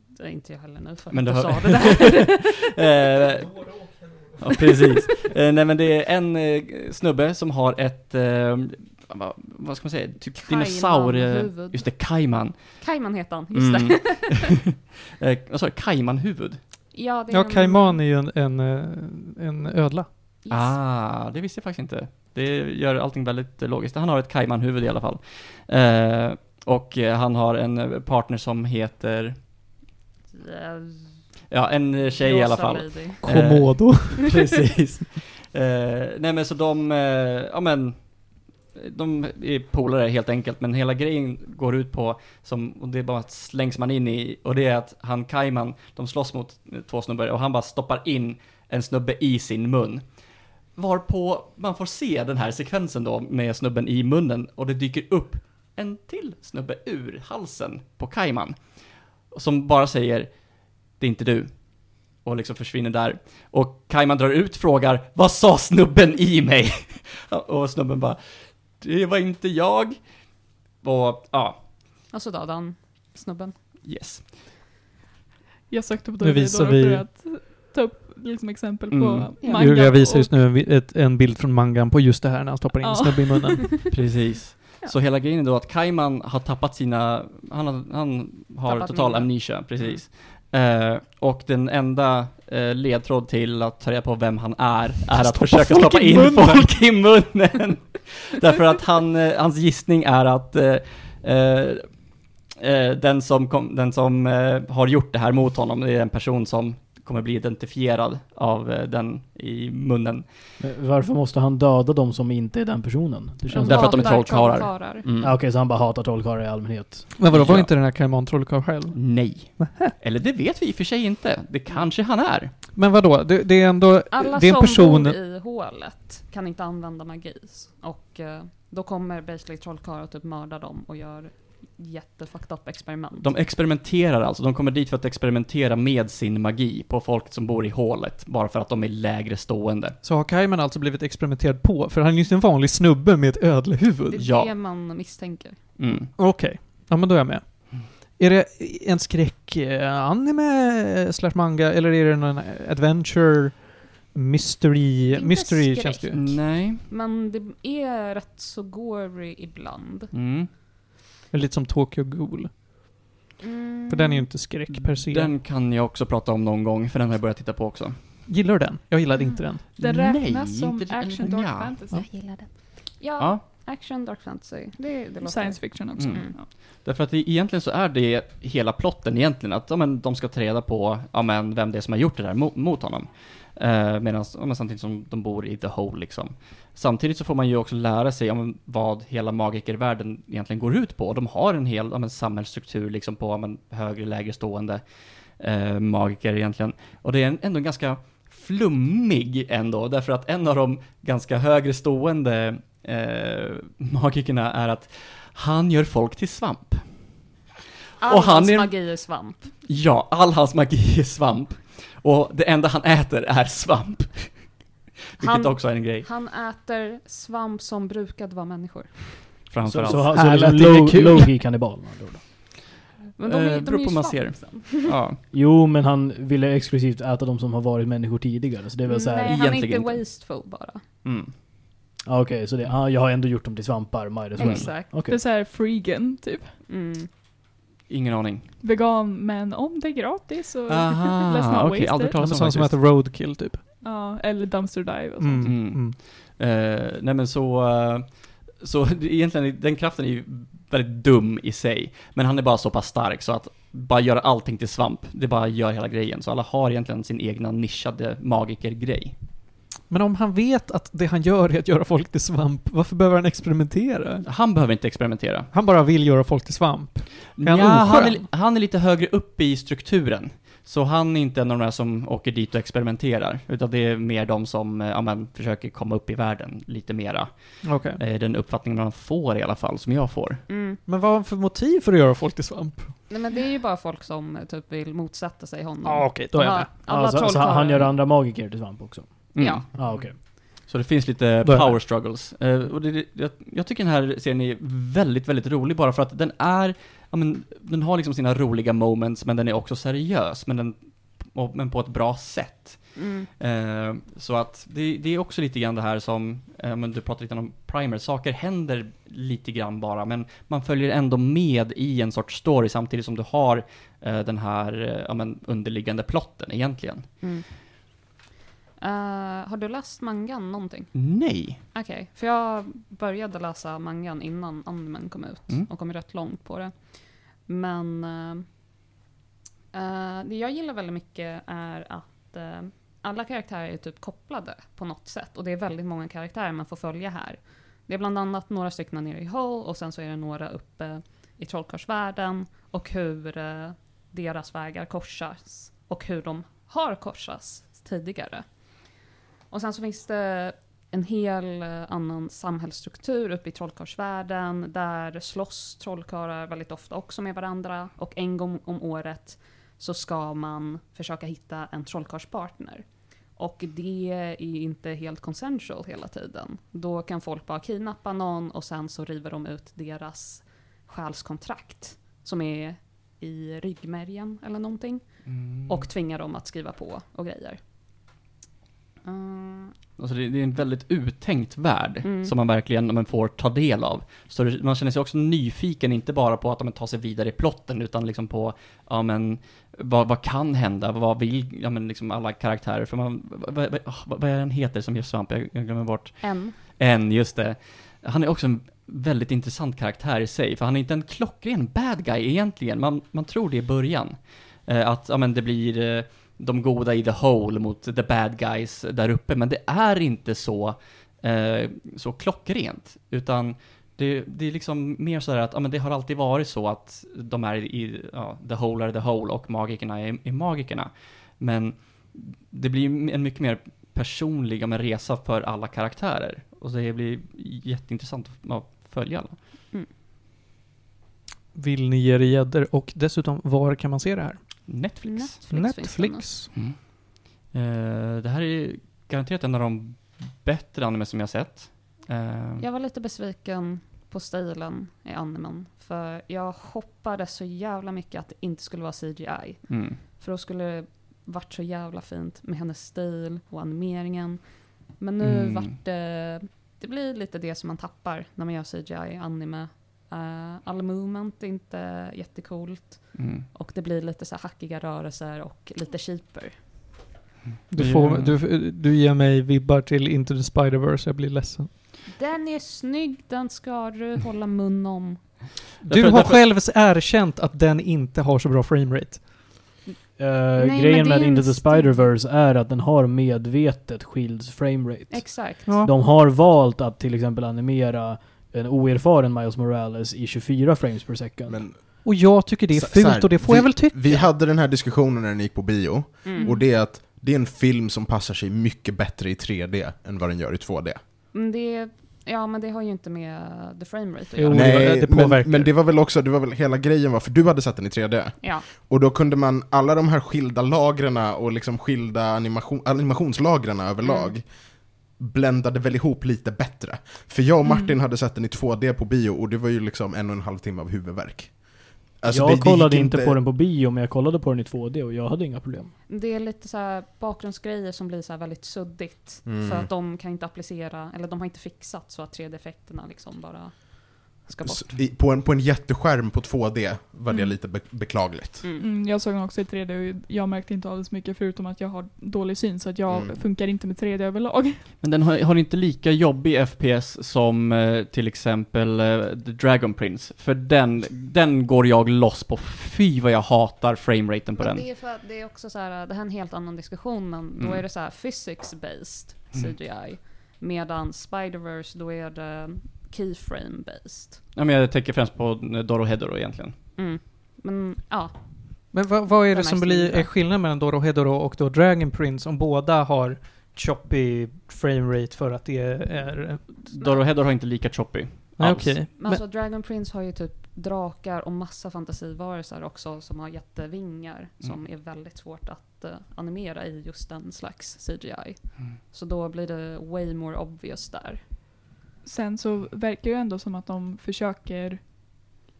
Det är inte jag heller nu för Men att du sa det där. eh, ja, precis. Eh, nej men det är en eh, snubbe som har ett, eh, vad, vad ska man säga, typ dinosaurie... Just det, kajman. Kajman heter han, just Mm. det. eh, vad sa du? Kajmanhuvud? Ja, det är Ja, en- Kaiman är ju en, en, eh, en ödla. Yes. Ah, det visste jag faktiskt inte. Det gör allting väldigt eh, logiskt. Han har ett kajmanhuvud i alla fall. Eh, och eh, han har en partner som heter, ja en tjej i alla rosa fall. lady. Komodo. Precis. Eh, nej men så de, eh, ja men, de är polare helt enkelt, men hela grejen går ut på, som, och det är bara att slängs man in i, och det är att han Kaiman, de slåss mot två snubbar och han bara stoppar in en snubbe i sin mun. Varpå man får se den här sekvensen då med snubben i munnen och det dyker upp en till snubbe ur halsen på Kaiman. Som bara säger, det är inte du. Och liksom försvinner där. Och Kaiman drar ut frågar, vad sa snubben i mig? och snubben bara, det var inte jag. Och ja, Och så dödade han snubben. yes. Jag sökte på Nu Dorohedoro visar för vi- att ta upp liksom exempel på Mm. Ja. manga Julia visar just nu en, vi- ett, en bild från mangan på just det här när han stoppar in en Ja. snubbe i munnen. Precis. Ja. Så hela grejen är då att Kaiman har tappat sina, han har, han har Tappat total amnesia, precis. Eh, och den enda ledtråd till att ta reda på vem han är, är att Stoppa försöka stoppa in munnen. folk i munnen. Därför att han, eh, hans gissning är att eh, eh, eh, den som, kom, den som eh, har gjort det här mot honom, det är en person som kommer bli identifierad av eh, den i munnen. Men Varför måste han döda de som inte är den personen? Det känns Därför att de är trollkarlar. trollkarlar. Mm. Ah, Okej, så han bara hatar trollkarlar i allmänhet. Men vadå, var Ja. inte den här Kaiman trollkarl själv? Nej. Eller det vet vi i och för sig inte. Det kanske han är. Men vadå, det, det är ändå, Alla det är en som person... bor i hålet kan inte använda magi. Och eh, då kommer basically trollkarlar typ mörda dem och gör jättefucked up experiment. De experimenterar alltså. De kommer dit för att experimentera med sin magi på folk som bor i hålet. Bara för att de är lägre stående. Så har Kaiman alltså blivit experimenterad på? För han är ju en vanlig snubbe med ett det ödlehuvud. är Ja. det man misstänker. Mm. Okej, ja men då är jag med. Är det en skräck-anime slash manga, eller är det någon adventure, mystery, Inte mystery skräck. känns det ju. Nej. Men det är rätt så gory ibland. Mm. Eller Lite som Tokyo Ghoul. Mm. För den är ju inte skräck per se. Den kan jag också prata om någon gång, för den har jag börjat titta på också. Gillar du den? Jag gillade inte den. Den Nej, räknas som inte- action dark ja. fantasy. Jag gillar den. Ja, Ja. action, dark fantasy. Det, det låter... Science fiction också. Mm. Ja. Därför att det, egentligen så är det hela plotten egentligen, att ja, men, de ska ta reda på ja, men, vem det är som har gjort det där mot, mot honom. Eh, Medan, men, samtidigt som de bor i the hole liksom. Samtidigt så får man ju också lära sig men, vad hela magikervärlden egentligen går ut på. De har en hel ja, men, samhällsstruktur liksom på ja, men, högre, lägre stående eh, magiker egentligen. Och det är en, ändå ganska flummig ändå, därför att en av de ganska högre stående eh, magikerna är att han gör folk till svamp. All och han hans är- magi är svamp. Ja, all hans magi är svamp. Och det enda han äter är svamp. Vilket Han- också är en grej, Han äter svamp som brukade vara människor. Så, framförallt. så, så, Här så lät liksom det low, kul. low-key kannibal med andra ord. Men de, är- Eh, de beror är ju på hur man svamp ser. ja. Jo, men han ville exklusivt äta de som har varit människor tidigare, så det är väl såhär... Nej, han är inte wasteful bara. Mm. Ah, Okej, så det, ah, jag har ändå gjort dem till svampar, well. Exakt. Okej. Det är såhär freegan, typ. Mm. Ingen aning. Vegan, men om det är gratis så let's Aha, not okej, waste aldrig it. talat Som om sån som faktiskt. heter Roadkill typ. Ja, eller dumpster dive och sånt. Mm. Mm. Eh, nej men så, eh, så egentligen, den kraften är ju väldigt dum i sig. Men han är bara så pass stark så att bara göra allting till svamp, det bara gör hela grejen. Så alla har egentligen sin egna nischade magikergrej. Men om han vet att det han gör är att göra folk till svamp, varför behöver han experimentera? Han behöver inte experimentera. Han bara vill göra folk till svamp. Är han Ja, han, är, han är lite högre upp i strukturen. Så han är inte en av de där som åker dit och experimenterar. Utan det är mer de som eh, ja, men, försöker komma upp i världen lite mera. Okej. Eh, Den uppfattningen man får i alla fall, som jag får. Mm. Men vad har han för motiv för att göra folk till svamp? Nej men det är ju bara folk som eh, typ vill motsätta sig honom. Ja, okej, då är jag med. Alla Ah, så, så trollkarlar. han gör andra magiker till svamp också? Mm. Ja. Ah, okej. Så det finns lite power struggles. Eh, och det, det, jag, jag tycker den här serien är väldigt, väldigt rolig bara för att den är, ja men, den har liksom sina roliga moments, men den är också seriös, men, den, och, men på ett bra sätt. Mm. Eh, så att det, det är också lite grann det här som, eh, men du pratade lite om primer, saker händer lite grann bara, men man följer ändå med i en sorts story samtidigt som du har eh, den här eh, ja, men underliggande plotten egentligen. Mm. Eh, har du läst mangan någonting? Nej. Okej, för jag började läsa mangan innan animen kom ut Mm. och kom rätt långt på det. Men eh, det jag gillar väldigt mycket är att eh, alla karaktärer är typ kopplade på något sätt och det är väldigt många karaktärer man får följa här. Det är bland annat några stycken nere i Hull och sen så är det några uppe i trollkarlsvärlden och hur deras vägar korsas och hur de har korsats tidigare. Och sen så finns det en hel eh, annan samhällsstruktur uppe i trollkarlsvärlden. Där slåss trollkarlar väldigt ofta också med varandra. Och en gång om året så ska man försöka hitta en trollkarlspartner. Och det är inte helt consensual hela tiden. Då kan folk bara kidnappa någon och sen så river de ut deras själskontrakt. Som är i ryggmärgen eller någonting. Och tvingar dem att skriva på och grejer. Mm, Alltså det, det är en väldigt uttänkt värld Mm. som man verkligen men, får ta del av. Så det, man känner sig också nyfiken, inte bara på att ja, men, ta sig vidare i plotten, utan liksom på, ja men, vad, vad kan hända? Vad vill, ja men liksom alla karaktärer? För man, vad, vad, vad, vad är den heter som gör svamp? Jag, jag glömmer bort. en. En, just det. Han är också en väldigt intressant karaktär i sig, för han är inte en klockren bad guy egentligen. Man, man tror det i början. Eh, att, ja men det blir, eh, de goda i the hole mot the bad guys där uppe, men det är inte så, eh, så klockrent, utan det, det är liksom mer så här att, ja men det har alltid varit så att de är i, ja, the hole är the hole och magikerna är, är magikerna. Men det blir en mycket mer personlig ja, resa för alla karaktärer. Och det blir jätteintressant att ja, följa alla. Vill ni ge er gäddor? Och dessutom, var kan man se det här? Netflix. Netflix. Netflix. Mm. Eh, det här är garanterat en av de bättre anime som jag sett. Eh, Jag var lite besviken på stilen i animen. För jag hoppades så jävla mycket att det inte skulle vara CGI. mm. För då skulle det varit så jävla fint med hennes stil och animeringen. Men nu Mm. vart det... Det blir lite det som man tappar när man gör CGI i anime. Uh, all movement är inte jättecoolt. Mm. Och det blir lite så här hackiga rörelser och lite cheaper. Du, får, du, du ger mig vibbar till Into the Spider-Verse, jag blir ledsen. Den är snygg, den ska du hålla mun om. Du Därför- har därför- själv erkänt att den inte har så bra framerate. Eh, men grejen med Into the. Spider-Verse är att den har medvetet skild framerate. Exakt. Ja. De har valt att till exempel animera en oerfaren Miles Morales i 24 frames per second. Men Och jag tycker det är fult här, och det får vi, jag väl tycka. Vi hade den här diskussionen när den gick på bio, Mm. och det är att det är en film som passar sig mycket bättre i 3D än vad den gör i 2D. Men det, ja, men det har ju inte med the frame rate att göra. Nej, det men, men det var väl också, det var väl hela grejen var, för du hade sett den i 3D, Ja. och då kunde man, alla de här skilda lagren och liksom skilda animation, animationslagren överlag, Mm. Bländade väl ihop lite bättre. För jag och Martin Mm. hade sett den i 2D på bio, och det var ju liksom en och en halv timme av huvudvärk. Alltså, jag det- det kollade inte på den på bio, men jag kollade på den i 2D och jag hade inga problem. Det är lite så här bakgrundsgrejer som blir så här väldigt suddigt. Mm. För att de kan inte applicera, eller de har inte fixat så att 3D-effekterna liksom bara ska bort. I- På en, på en jätteskärm på 2D var det Mm. lite be beklagligt. Mm. Mm, jag såg den också i 3D och jag märkte inte alldeles mycket förutom att jag har dålig syn så att jag Mm. funkar inte med 3D överlag. Men den har, har inte lika jobbig FPS som eh, till exempel eh, The Dragon Prince. För den, den går jag loss på. Fy vad jag hatar frameraten på Men den. det är för det är också så här, det här är en helt annan diskussion, men då Mm. är det så här physics-based Mm. CGI. Medan Spider-Verse, då är det keyframe-based. Ja, men jag tänker främst på eh, Dorohedoro egentligen. Mm. Men ja, Men vad, vad är det Den som är blir är skillnaden mellan Dorohedoro och då Dragon Prince om båda har choppy framerate för att det är... Dorohedoro har inte lika choppy. Nej Alls. okej. men Men, alltså Dragon Prince har ju typ drakar och massa fantasivarelser också som har jättevingar som är väldigt svårt att eh, animera i just den slags CGI. Mm. Så då blir det way more obvious där. Sen så verkar ju ändå som att de försöker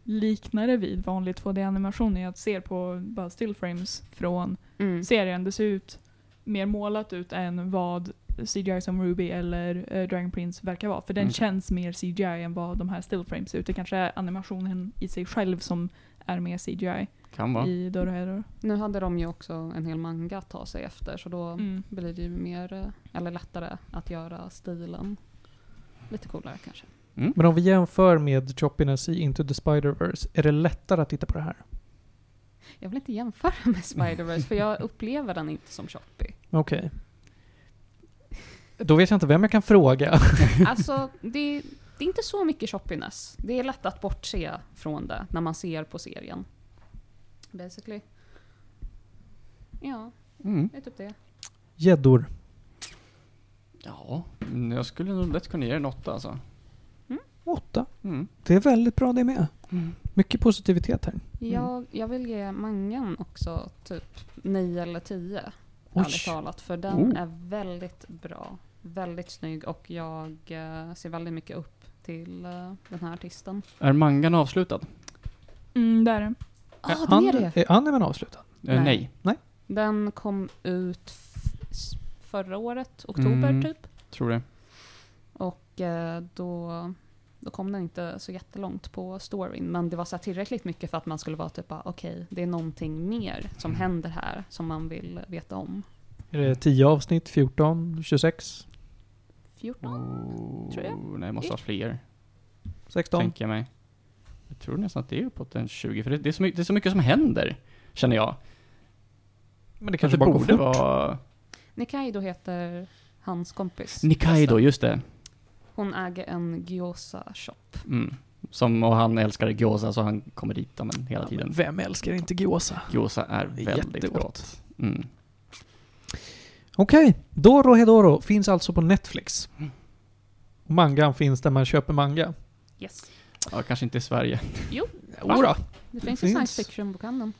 likna det vid vanlig 2D-animation. Jag ser på bara stillframes från Mm. serien. Det ser ut mer målat ut än vad CGI som Ruby eller eh, Dragon Prince verkar vara. För den Mm. känns mer CGI än vad de här stillframes ser ut. Det kanske är animationen i sig själv som är mer CGI Kan vara. i Dorohedoro. Nu hade de ju också en hel manga att ta sig efter så då Mm. blir det ju mer, eh, eller lättare att göra stilen lite coolare kanske. men om vi jämför med choppiness i Into the Spider-Verse, är det lättare att titta på det här? Jag vill inte jämföra med Spider-Verse för jag upplever den inte som choppy. Okej. Då vet jag inte vem jag kan fråga. Alltså, det, det är inte så mycket choppiness. Det är lätt att bortse från det när man ser på serien. Basically. Ja, Mm. det är typ det. Gäddor. Ja, mm, jag skulle nog lätt kunna ge den åtta alltså. Åtta. Mm. Det är väldigt bra det med. Mycket positivitet här. Jag, jag vill ge mangan också typ 9 eller 10. Oj. Ärligt talat. För den Oh. är väldigt bra. Väldigt snygg och jag eh, ser väldigt mycket upp till eh, den här artisten. Är mangan avslutad? Mm, där är den. Ah, Är den är an- det! Är animen avslutad? Eh, Nej. nej, Den kom ut f- förra året, oktober Mm. typ. tror det. Och eh, då, då kom den inte så jättelångt på storyn. Men det var så här tillräckligt mycket för att man skulle vara typ okej, det är någonting mer som Mm. händer här som man vill veta om. Är det 10 avsnitt? 14? 26? 14? Oh, Tror jag. Nej, det måste vara fler, 16? tänker jag mig. Jag tror nästan att det är uppåt en 20, för det, det, är så mycket, det är så mycket som händer, känner jag. Men det Kanske kanske bara går borde fort. vara... Nikaido heter hans kompis. Nikaido, just det. Hon äger en gyoza-shop. Mm. Som, och han älskar gyoza så han kommer dit ja, men, hela Ja, tiden. men vem älskar inte gyoza? Gyoza är väldigt jättegott. gott. Mm. Okej, Doro Hedoro finns alltså på Netflix. Och mangan finns där man köper manga. Yes. Ja, kanske inte i Sverige. Jodå. Det finns Finns. ju science fiction-bokhandeln.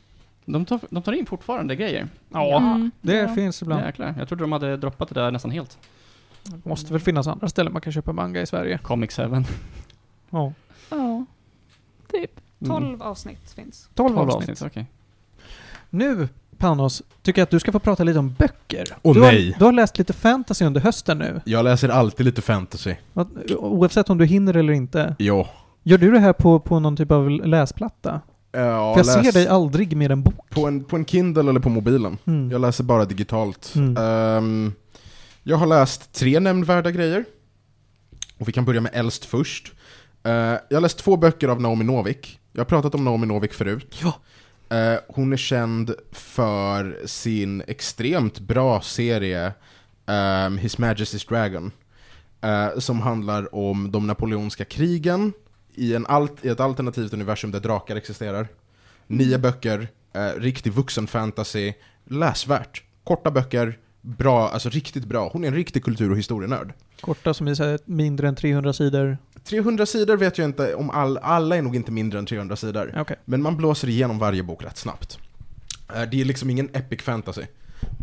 De tar, de tar in fortfarande grejer. Ja, Mm, det ja. finns ibland. Jäklar, jag trodde de hade droppat det där nästan helt. Det måste väl finnas andra ställen man kan köpa manga i Sverige. Comic 7. Ja. Ja, typ. 12 avsnitt finns. 12 12 avsnitt. okej. Nu, Panos, tycker jag att du ska få prata lite om böcker. Åh, du, nej. Har, du har läst lite fantasy under hösten nu. Jag läser alltid lite fantasy. Oavsett om du hinner eller inte. Ja. Gör du det här på, på någon typ av läsplatta? Ja, För jag läs- ser dig aldrig med en bok. på en, på en Kindle eller på mobilen. Mm. Jag läser bara digitalt. Mm. Ehm, jag har läst tre nämnvärda grejer. Och vi kan börja med äldst först. Eh, jag har läst två böcker av Naomi Novik. Jag har pratat om Naomi Novik förut. Ja. Eh, hon är känd för sin extremt bra serie ehm, His Majesty's Dragon. eh, som handlar om de napoleonska krigen i, en alt, i ett alternativt universum där drakar existerar. Nio böcker, eh, riktig vuxen fantasy, läsvärt. Korta böcker, bra, alltså riktigt bra. Hon är en riktig kultur och historienörd. Korta som här mindre än 300 sidor. 300 sidor vet jag inte om all, alla är nog inte mindre än 300 sidor. Okej. Men man blåser igenom varje bok rätt snabbt. Eh, Det är liksom ingen epic fantasy.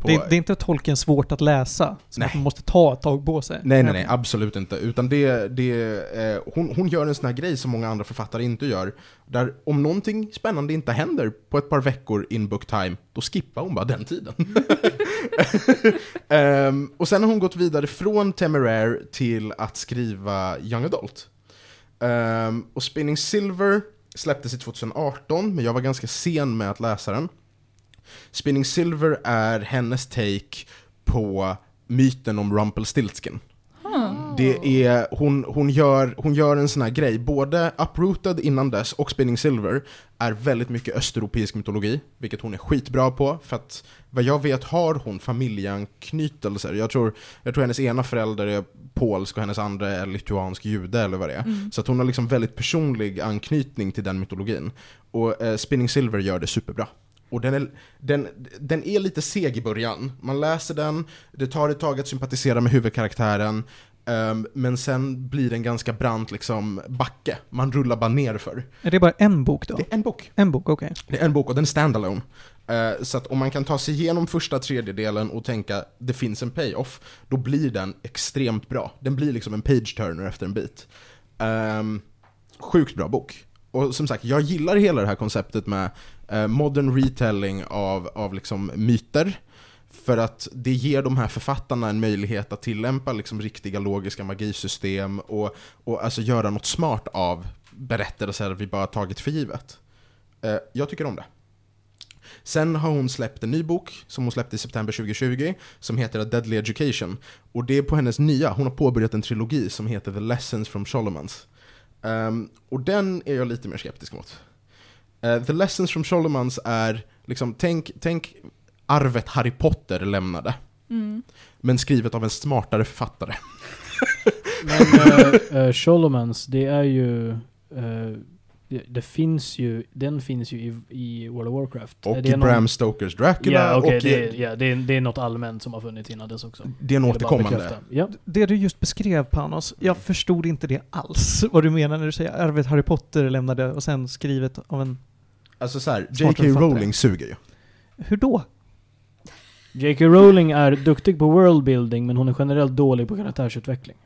Det, det är inte tolken svårt att läsa. Så Nej. att man måste ta ett tag på sig. Nej, nej, nej, absolut inte. Utan det, det, eh, hon, hon gör en sån här grej som många andra författare inte gör. Där om någonting spännande inte händer på ett par veckor in book time, då skippar hon bara den tiden. Ehm, och sen har hon gått vidare från Temeraire till att skriva Young Adult. Ehm, och Spinning Silver släpptes i 2018, men jag var ganska sen med att läsa den. Spinning Silver är hennes take på myten om Rumpelstiltskin. Hmm. Det är, hon, hon, gör, hon gör en sån här grej, både Uprooted innan dess och Spinning Silver är väldigt mycket östeuropeisk mytologi, vilket hon är skitbra på, för att vad jag vet har hon familjeanknytelser. Jag tror, jag tror hennes ena förälder är polsk och hennes andra är lituansk jude eller vad det är. Mm. Så att hon har liksom väldigt personlig anknytning till den mytologin. Och eh, Spinning Silver gör det superbra. Och den är, den, den är lite seg i början. Man läser den, det tar ett tag att sympatisera med huvudkaraktären, ehm, men sen blir den ganska brant liksom backe. Man rullar bara ner för. Är det bara en bok då? Det är en bok. En bok, okej. Det är en bok och den är standalone. Eh, så att om man kan ta sig igenom första tredjedelen och tänka det finns en payoff, då blir den extremt bra. Den blir liksom en page-turner efter en bit. Um, sjukt bra bok. Och som sagt, jag gillar hela det här konceptet med Eh, modern retelling av, av liksom myter. För att det ger de här författarna en möjlighet att tillämpa liksom riktiga logiska magisystem och, och alltså göra något smart av berättelser vi bara tagit för givet. Eh, jag tycker om det. Sen har hon släppt en ny bok som hon släppte i september 2020 som heter A Deadly Education. Och det är på hennes nya, hon har påbörjat en trilogi som heter The Lessons from Solomons. Um, ehm, och den är jag lite mer skeptisk mot. Eh, The Lessons from Solomons är, liksom, tänk, tänk arvet Harry Potter lämnade. Mm. Men skrivet av en smartare författare. Men uh, uh, Solomons, det är ju... eh, det, det finns ju... Den finns ju i, i World of Warcraft. Och Är i någon- Bram Stokers Dracula. Ja, okej. och det, i, är- ja, det, är, det är något allmänt som har funnits innan dess också. det är en återkommande. Ja. Det du just beskrev Panos, jag förstod inte det alls. Vad du menar när du säger arvet Harry Potter lämnade och sen skrivet av en... Alltså såhär, Smartare J.K. Rowling suger ju. Hur då? J.K. Rowling är duktig på worldbuilding, men hon är generellt dålig på karaktärsutveckling.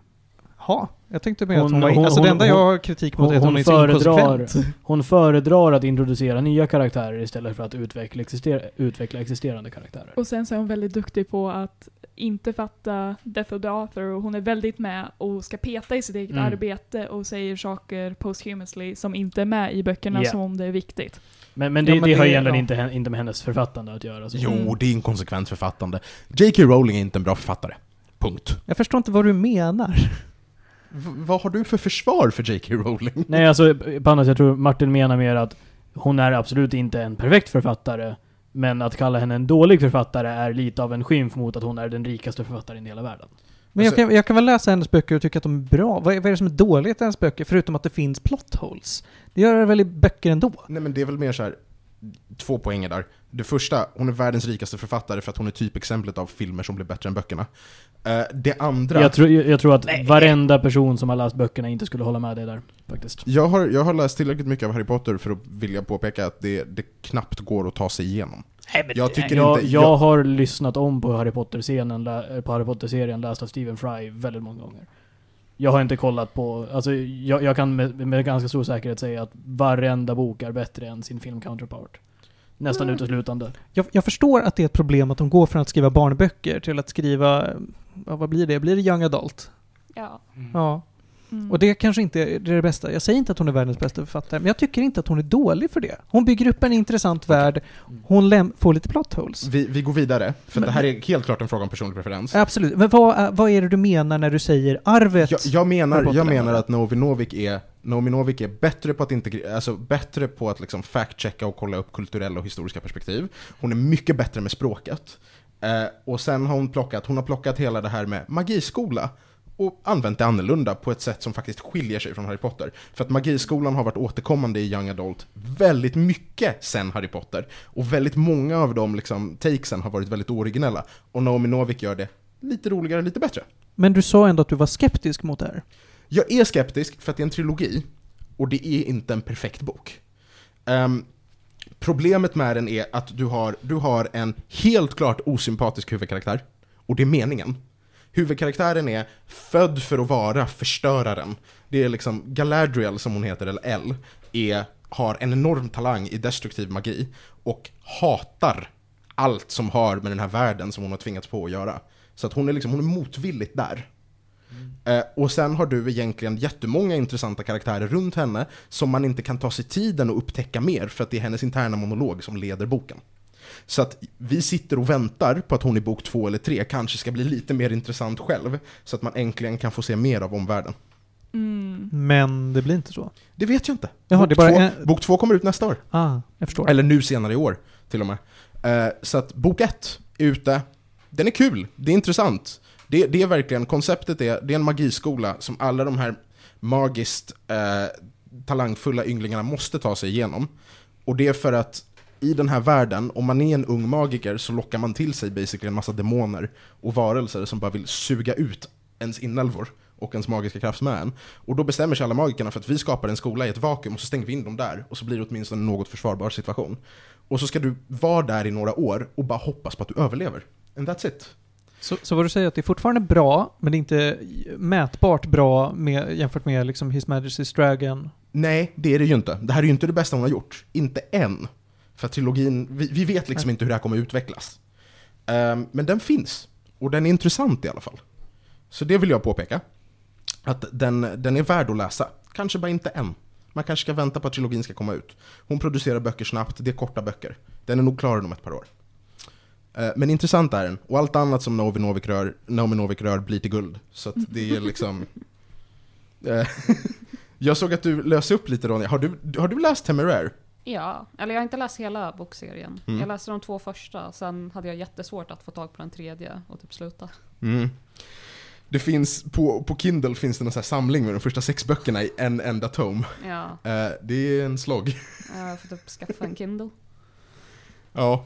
Ja, jag tänkte mer att Hon- hon var in... hon- Alltså det enda jag har kritik mot hon- är att hon, hon är så föredrar-. Hon föredrar att introducera nya karaktärer istället för att utveckla, exister, utveckla existerande karaktärer. Och sen så är hon väldigt duktig på att inte fatta Death of the Author och hon är väldigt med och ska peta i sitt eget Mm. arbete och säger saker posthumously som inte är med i böckerna Ja. som om det är viktigt. Men, men det, Ja, men det har ju egentligen ja. inte, inte med hennes författande att göra. Så. Jo, det är inkonsekvent författande. J.K. Rowling är inte en bra författare. Punkt. Jag förstår inte vad du menar. V- vad har du för försvar för J.K. Rowling? Nej, alltså Panos, jag tror Martin menar mer att hon är absolut inte en perfekt författare, Men att kalla henne en dålig författare är lite av en skymf mot att hon är den rikaste författaren i hela världen. Men jag Alltså- kan, jag kan väl läsa hennes böcker och tycka att de är bra. Vad är, vad är det som är dåligt i hennes böcker, förutom att det finns plot holes? Det gör det väl i böcker ändå? Nej men det är väl mer så här. två poänger där. Det första, hon är världens rikaste författare för att hon är typexemplet av filmer som blir bättre än böckerna. Eh, det andra, Jag tror, jag, jag tror att varenda person som har läst böckerna inte skulle hålla med dig där, faktiskt. jag har, jag har läst tillräckligt mycket av Harry Potter för att vilja påpeka att det, det knappt går att ta sig igenom. Jag tycker jag, inte... jag har lyssnat om på Harry Potter-scenen, lä- på Harry Potter-serien läst av Stephen Fry väldigt många gånger. Jag har inte kollat på, alltså jag, jag kan med, med ganska stor säkerhet säga att varenda bok är bättre än sin film counterpart. Nästan uteslutande. Jag, jag förstår att det är ett problem att de går från att skriva barnböcker till att skriva, ja, vad blir det? Blir det young adult? Ja. Ja. Mm. Och det kanske inte är det bästa. Jag säger inte att hon är världens bästa författare, men jag tycker inte att hon är dålig för det. Hon bygger upp en intressant värld, hon läm- får lite plot holes. Vi, vi går vidare, för Men- det här är helt klart en fråga om personlig preferens. Absolut. Men vad, är- vad är det du menar när du säger arvet? Jag, jag, menar, jag menar att Novi Novik är, Novi Novik är bättre på att integre- alltså bättre på att liksom fact-checka och kolla upp kulturella och historiska perspektiv. Hon är mycket bättre med språket. Eh, och sen har hon plockat, hon har plockat hela det här med magiskola och använt det annorlunda på ett sätt som faktiskt skiljer sig från Harry Potter. För att magiskolan har varit återkommande i Young Adult väldigt mycket sen Harry Potter. Och väldigt många av de liksom, takesen har varit väldigt originella. Och Naomi Novik gör det lite roligare, lite bättre. Men du sa ändå att du var skeptisk mot det här. Jag är skeptisk för att det är en trilogi och det är inte en perfekt bok. Ehm, problemet med den är att du har, du har en helt klart osympatisk huvudkaraktär, och det är meningen. Huvudkaraktären är född för att vara förstöraren. Det är liksom Galadriel som hon heter, eller L, är, har en enorm talang i destruktiv magi och hatar allt som har med den här världen som hon har tvingats på att göra. Så att hon är liksom, hon är motvilligt där. Eh, och sen har du egentligen jättemånga intressanta karaktärer runt henne som man inte kan ta sig tiden att upptäcka mer för att det är hennes interna monolog som leder boken. Så att vi sitter och väntar på att hon i bok två eller tre kanske ska bli lite mer intressant själv så att man äntligen kan få se mer av omvärlden. Mm. Men det blir inte så. Det vet jag inte. Jaha, bok, det är bara två, en- bok två kommer ut nästa år. Ah, jag förstår. Eller nu senare i år, till och med. Eh, så att bok ett är ute. Den är kul, det är intressant. Det, det är verkligen, konceptet är, det är en magiskola som alla de här magiskt eh, talangfulla ynglingarna måste ta sig igenom. Och det är för att i den här världen, om man är en ung magiker så lockar man till sig basically en massa demoner och varelser som bara vill suga ut ens inälvor och ens magiska kraft med en. Och då bestämmer sig alla magikerna för att vi skapar en skola i ett vakuum och så stänger vi in dem där och så blir det åtminstone en något försvarbar situation. Och så ska du vara där i några år och bara hoppas på att du överlever. And that's it. Så, så vad du säger att det är fortfarande bra, men det är inte mätbart bra med, jämfört med liksom His Majesty's Dragon? Nej, det är det ju inte. Det här är ju inte det bästa hon har gjort. Inte än. För trilogin, vi, vi vet liksom inte hur det här kommer utvecklas. Ehm, men den finns. Och den är intressant i alla fall. Så det vill jag påpeka. Att den, den är värd att läsa. Kanske bara inte än. Man kanske ska vänta på att trilogin ska komma ut. Hon producerar böcker snabbt, det är korta böcker. Den är nog klar om ett par år. Eh, Men intressant är den. Och allt annat som Novi Novik rör, Naomi Novik rör blir till guld. Så att det är liksom... Eh, Jag såg att du löste upp lite Ronja. Har du, har du läst Temeraire? Ja, eller jag har inte läst hela bokserien. Mm. Jag läste de två första, sen hade jag jättesvårt att få tag på den tredje och typ sluta. Mm. Det finns, på, på Kindle finns det en samling med de första sex böckerna i en enda tome. Ja, Eh, det är en slog. jag får typ skaffa en Kindle. Ja.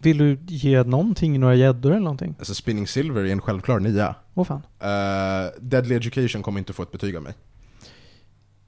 Vill du ge någonting, några gäddor eller någonting? Alltså Spinning Silver är en självklar nia. Åh fan. Uh, Deadly Education kommer inte få ett betyg av mig.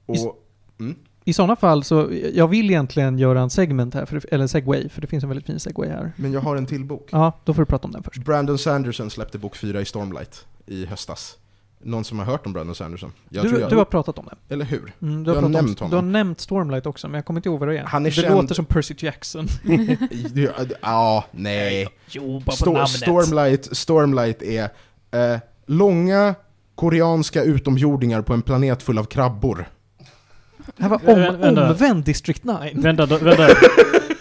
Och, mm, I sådana fall så, jag vill egentligen göra en segment här, för, eller en segway, för det finns en väldigt fin segway här. men jag har en till bok. Ja, då får du prata om den först. Brandon Sanderson släppte bok fyra i Stormlight i höstas. Någon som har hört om Brandon Sanderson? Jag Du, tror jag, du har pratat om den. Eller hur? Mm, du, har har nämnt om, honom. du har nämnt Stormlight också, men jag kommer inte ihåg vad det är. Han är det känd- låter som Percy Jackson. Ja, ah, nej. Jo, bara Sto- Stormlight, Stormlight är eh, långa koreanska utomjordingar på en planet full av krabbor. Det här var om, vänta. omvänd District 9. Vänta, vänta.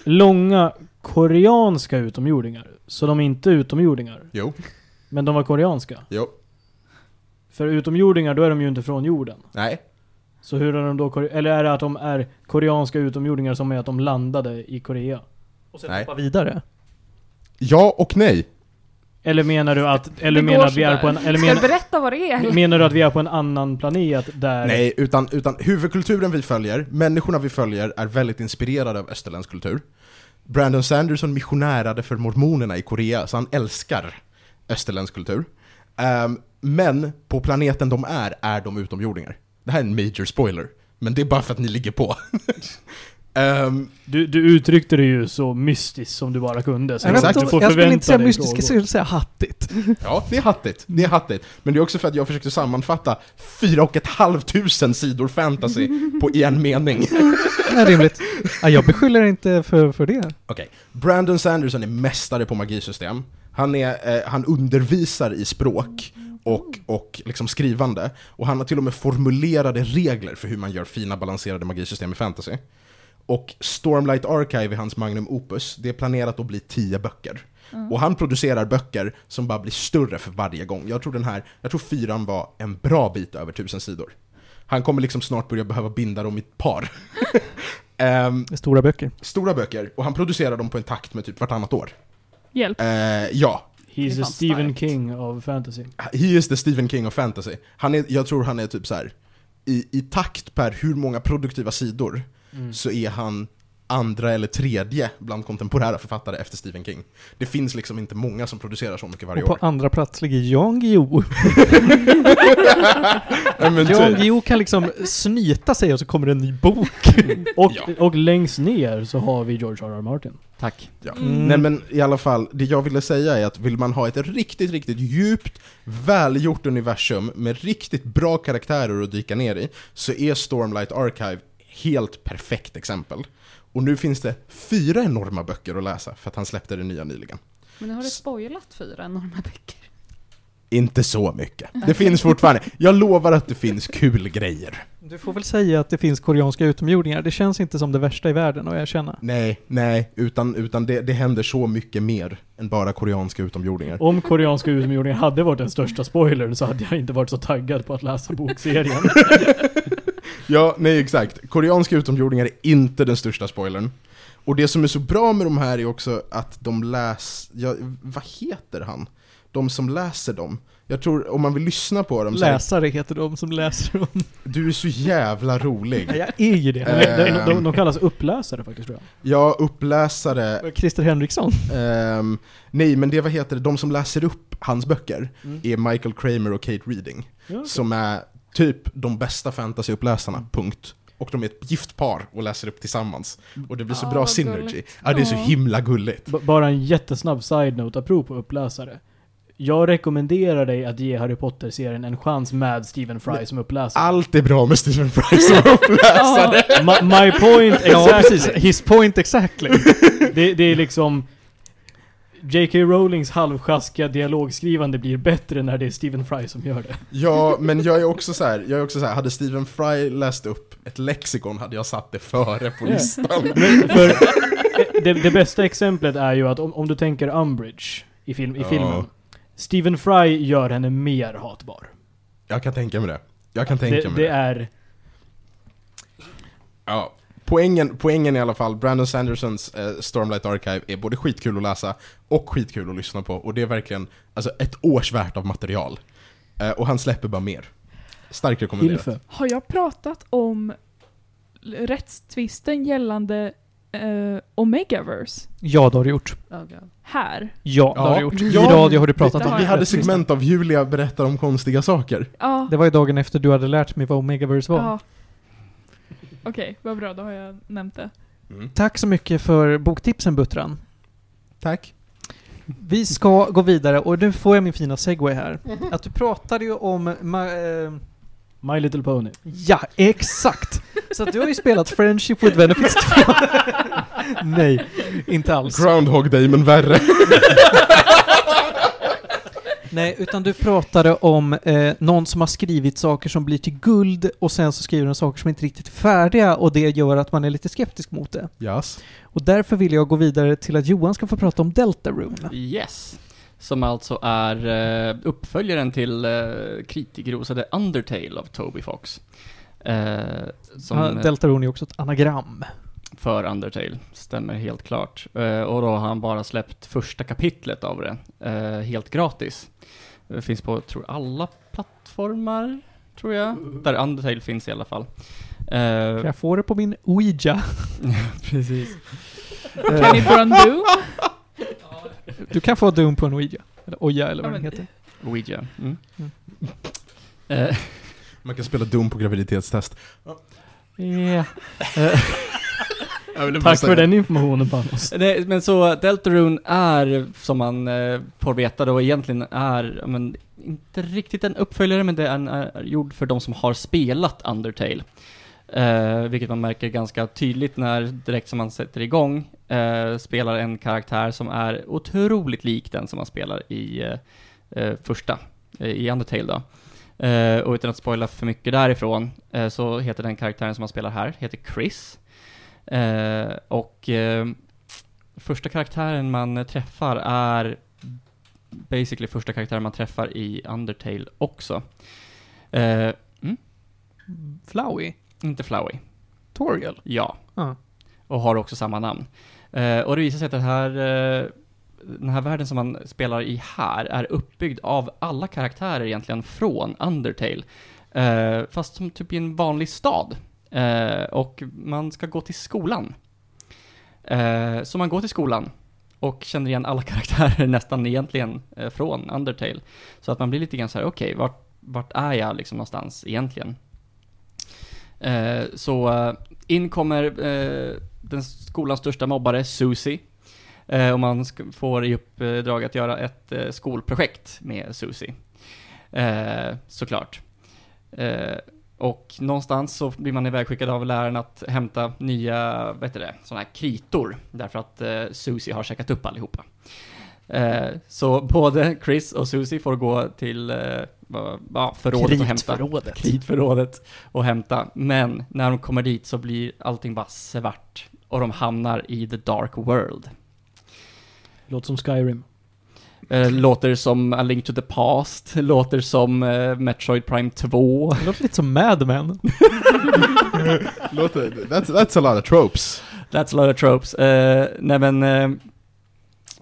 Långa koreanska utomjordingar. Så de är inte utomjordingar. Jo, Men de var koreanska. jo, För utomjordingar, då är de ju inte från jorden. nej. Så hur är de då Eller är det att de är koreanska utomjordingar som är att de landade i Korea? Och sen Nej. hoppa vidare. Ja och nej. Eller menar du att, eller Det menar att vi är på en, eller Ska du menar, berätta vad det är? menar du att vi är på en annan planet där... Nej, utan, utan huvudkulturen vi följer, människorna vi följer, är väldigt inspirerade av österländsk kultur. Brandon Sanderson missionärade för mormonerna i Korea, så han älskar österländsk kultur. Ehm, men på planeten de är, är de utomjordingar. Det här är en major spoiler, men det är bara för att ni ligger på. Ehm, Du, du uttryckte det ju så mystiskt som du bara kunde. Så Exakt, inte du får jag skulle inte säga mystiskt, jag skulle säga hattigt. ja, det är hattigt. Det är hattigt. Men det är också för att jag försökte sammanfatta fyra och ett halvt tusen sidor fantasy på en mening. Ja, rimligt. Ja, jag beskyller inte för, för det. Okej, Brandon Sanderson är mästare på magisystem. Han, är, eh, han undervisar i språk och, och liksom skrivande. Och han har till och med formulerade regler för hur man gör fina balanserade magisystem i fantasy. Och Stormlight Archive är hans magnum opus. Det är planerat att bli tio böcker. Och han producerar böcker som bara blir större för varje gång. Jag tror den här, jag tror fyran var en bra bit över tusen sidor. Han kommer liksom snart börja behöva binda dem i ett par. Är stora böcker. stora böcker, och han producerar dem på en takt med typ vartannat år. Hjälp. Eh, ja, He's fan Stephen starkt. King of fantasy. he is the Stephen King of fantasy. Han är, jag tror han är typ så här. I, i takt per hur många produktiva sidor Mm. så är han andra eller tredje bland kontemporära författare efter Stephen King. Det finns liksom inte många som producerar så mycket varje Och på år. andra plats ligger Jan Guillou. Jan. Guillou kan liksom snyta sig och så kommer det en ny bok. Och, Ja. och längst ner så har vi George R. R. Martin. Tack. Ja. Mm. Nej men i alla fall, det jag ville säga är att vill man ha ett riktigt, riktigt djupt, välgjort universum med riktigt bra karaktärer att dyka ner i, så är Stormlight Archive helt perfekt exempel. Och nu finns det fyra enorma böcker att läsa för att han släppte det nya nyligen. Men nu har du spoilat fyra enorma böcker. Inte så mycket. Det finns fortfarande. Jag lovar att det finns kul grejer. Du får väl säga att det finns koreanska utomjordingar. Det känns inte som det värsta i världen att erkänna. Nej, nej, utan, utan det, det händer så mycket mer än bara koreanska utomjordingar. Om koreanska utomjordingar hade varit den största spoilern så hade jag inte varit så taggad på att läsa bokserien. Ja, nej exakt. Koreanska utomjordingar är inte den största spoilern. Och det som är så bra med de här är också att de läs... Ja, vad heter han? De som läser dem. Jag tror, om man vill lyssna på dem så är, Läsare heter de som läser dem. Du är så jävla rolig. Ja, jag är ju det. Eh. de, de, de kallas uppläsare faktiskt tror jag. Ja, uppläsare... Christer Henriksson. ehm, nej, men det vad heter det? De som läser upp hans böcker Mm. är Michael Kramer och Kate Reading. Ja, Som är typ de bästa fantasyuppläsarna, punkt. Och de är ett gift par och läser upp tillsammans. Och det blir så Ah, bra synergy. gulligt. Ja, det är så Ja. himla gulligt. B- bara en jättesnabb side-note apropå uppläsare. Jag rekommenderar dig att ge Harry Potter-serien en chans med Stephen Fry som uppläsare. Allt är bra med Stephen Fry som uppläsare. My, my point Ja, exactly. precis. His point exactly. det, det är liksom... J.K. Rowlings halvsjaskiga dialogskrivande blir bättre när det är Stephen Fry som gör det. Ja, men jag är också så här, jag är också så här, hade Stephen Fry läst upp ett lexikon hade jag satt det före på Ja. listan. För, eh, det, det bästa exemplet är ju att om, om du tänker Umbridge i, film, i Ja. filmen. Stephen Fry gör henne mer hatbar. Jag kan tänka mig det. Jag kan tänka Det, mig det det. är... Ja. Poängen, poängen i alla fall, Brandon Sandersons eh, Stormlight Archive är både skitkul att läsa och skitkul att lyssna på. Och det är verkligen alltså, ett års värt av material. Eh, och han släpper bara mer. Starkt rekommenderat. Hilfe. Har jag pratat om rättstvisten gällande eh, Omegaverse Ja, det har du gjort. Oh här? Ja, det har du gjort. I Ja. radio har du pratat om Vi hade rättvisa. segment av Julia berättar om konstiga saker. Ja. Det var ju dagen efter du hade lärt mig vad Omegaverse var. ja. Okej, vad bra. Då har jag nämnt det. Tack så mycket för boktipsen Buttran. Tack. Vi ska gå vidare och nu får jag min fina segway här. Att du pratade ju om... Ma- eh, My Little Pony. ja, exakt! Så att du har ju spelat Friendship with Benefits 2. Nej, inte alls. Groundhog Day, men värre. Nej, utan du pratade om eh, någon som har skrivit saker som blir till guld och sen så skriver de saker som inte riktigt är färdiga och det gör att man är lite skeptisk mot det. Yes. Och därför vill jag gå vidare till att Johan ska få prata om Deltarune. Yes. Som alltså är eh, uppföljaren till eh, kritikerrosade Undertale av Toby Fox. Eh, som, Ja, Deltarune är också ett anagram. För Undertale, stämmer helt klart. Eh, och då har han bara släppt första kapitlet av det, eh, helt gratis. Det finns på, tror alla plattformar, tror jag. Där Undertale finns i alla fall. Eh, Jag får det på min Ouija. precis. Kan ni få en Doom? Du kan få Doom på en Ouija. Eller Oja eller vad Ja, den heter. Ouija. Mm. Mm. Man kan spela Doom på graviditetstest. Yeah. Tack för den informationen Panos. Nej, men så Deltarune är, som man eh, får veta då, egentligen är, men, inte riktigt en uppföljare, men det är, en, är gjord för de som har spelat Undertale. Eh, vilket man märker ganska tydligt när, direkt som man sätter igång, eh, spelar en karaktär som är otroligt lik den som man spelar i eh, eh, första, i Undertale då. Eh, och utan att spoila för mycket därifrån, eh, så heter den karaktären som man spelar här, heter Chris. Eh, och eh, första karaktären man träffar är basically första karaktären man träffar i Undertale också. Eh, Flowey. inte Flowey, Toriel. ja. Ja. Och har också samma namn. Eh, och det visar sig att det här, eh, den här världen som man spelar i här är uppbyggd av alla karaktärer egentligen från Undertale. Eh, fast som typ i en vanlig stad. Eh, och man ska gå till skolan. Eh, så man går till skolan och känner igen alla karaktärer nästan egentligen eh, från Undertale. Så att man blir lite grann så här: okej, vart, vart är jag liksom någonstans egentligen? Eh, så eh, in kommer eh, den skolans största mobbare, Susie. Eh, och man sk- får i uppdrag att göra ett eh, skolprojekt med Susie. Eh, såklart. Eh, och någonstans så blir man ivägskickad av läraren att hämta nya, vad heter det, sådana här kritor. Därför att eh, Susie har käkat upp allihopa. Eh, så både Chris och Susie får gå till eh, förrådet och hämta kritförrådet och hämta. Men när de kommer dit så blir allting bara svart. Och de hamnar i the dark world. Låter som Skyrim. Eh, låter som A Link to the Past, låter som eh, Metroid Prime 2. Det låter lite som Mad Men. Låter, that's, that's a lot of tropes. That's a lot of tropes. Eh, nej men, eh,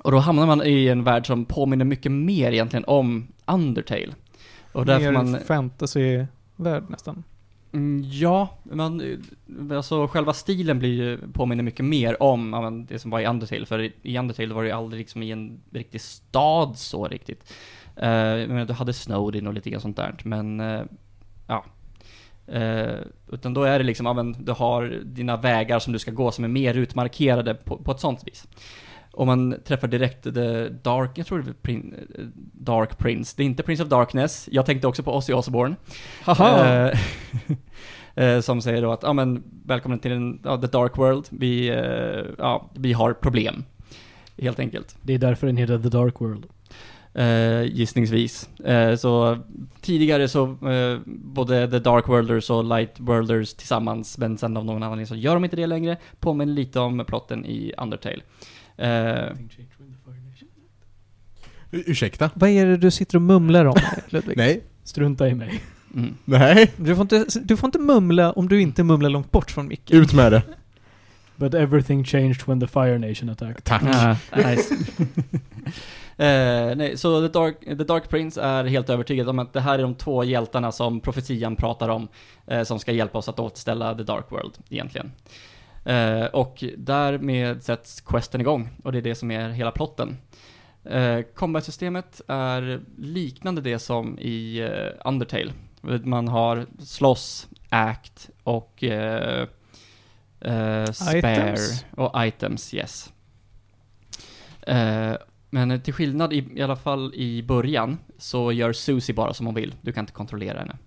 och då hamnar man i en värld som påminner mycket mer egentligen om Undertale. Och Mer man... fantasy-värld nästan. Mm, Ja, man, eh, alltså själva stilen blir ju, påminner mycket mer om men det som var i Undertale, för i- Undertale var det ju aldrig liksom i en riktig stad så riktigt. Uh, jag menar, du hade Snowdin och lite grann sånt där, men uh, ja. Uh, utan då är det liksom, ja, men du har dina vägar som du ska gå som är mer utmarkerade på, på ett sånt vis. Och man träffar direkt The Dark, jag tror det är Prin, Dark Prince. Det är inte Prince of Darkness. Jag tänkte också på Ozzy Osbourne. Haha! Eh, eh, som säger då att, ja men, välkommen till den, ja, the dark world. Vi, eh, ja, vi har problem. Helt enkelt. Det är därför den heter The Dark World. Eh, gissningsvis. Eh, så tidigare så, eh, både The Dark Worlders och Light Worlders tillsammans, men sen av någon anledning så gör de inte det längre. Påminner lite om plotten i Undertale. Eh, Ursäkta? Vad är det du sitter och mumlar om, Ludvig? Nej? Strunta i mig. mm. Nej? Du får, inte, du får inte mumla om du inte mumlar långt bort från micken. Ut med det. But everything changed when the Fire Nation attacked. Tack. Ah, nice. Eh, nej, så The Dark, The Dark Prince är helt övertygad om att det här är de två hjältarna som profetian pratar om, eh, som ska hjälpa oss att återställa The Dark World, egentligen. Eh, och därmed sätts questen igång, och det är det som är hela plotten. Eh, Combat-systemet är liknande det som i eh, Undertale. Man har slåss, act och eh, eh, spare Items. och items, yes. Men eh, till skillnad i, i alla fall i början så gör Susie bara som hon vill. Du kan inte kontrollera henne.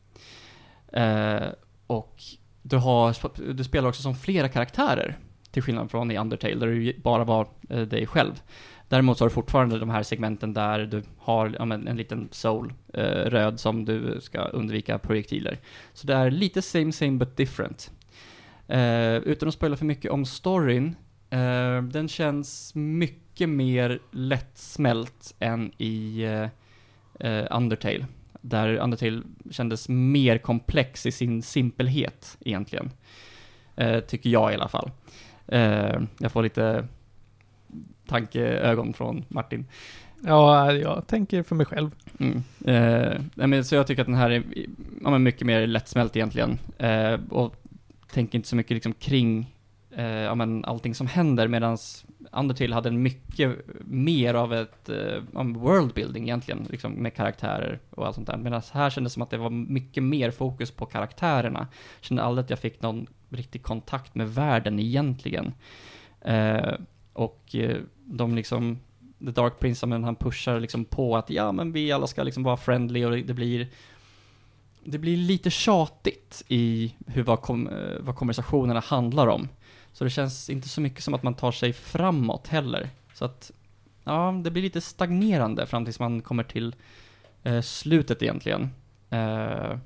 Eh, och du, har, du spelar också som flera karaktärer. Till skillnad från i Undertale där du bara var eh, dig själv. Däremot så har du fortfarande de här segmenten där du har ja, men, en liten soul, eh, röd, som du ska undvika projektiler. Så det är lite same same but different. Eh, utan att spela för mycket om storyn, eh, den känns mycket mer lättsmält än i eh, eh, Undertale. Där Undertale kändes mer komplex i sin simpelhet egentligen. Eh, tycker jag i alla fall. Eh, jag får lite tankeögon från Martin. Ja, jag tänker för mig själv. Mm. Eh, men, så jag tycker att den här är ja, mycket mer lättsmält egentligen. Eh, och tänker inte så mycket liksom kring eh, ja, men, allting som händer medan Undertale hade en mycket mer av ett uh, worldbuilding egentligen, liksom med karaktärer och allt sånt där. Medan här kändes det som att det var mycket mer fokus på karaktärerna. Jag Kände aldrig att jag fick någon riktig kontakt med världen egentligen. Uh, och uh, de liksom, The Dark Prince, men han pushar liksom på att ja men vi alla ska liksom vara friendly och det, blir det blir lite tjatigt i hur vad, kom, vad konversationerna handlar om. Så det känns inte så mycket som att man tar sig framåt heller. Så att, ja, det blir lite stagnerande fram tills man kommer till eh, slutet egentligen. Eh,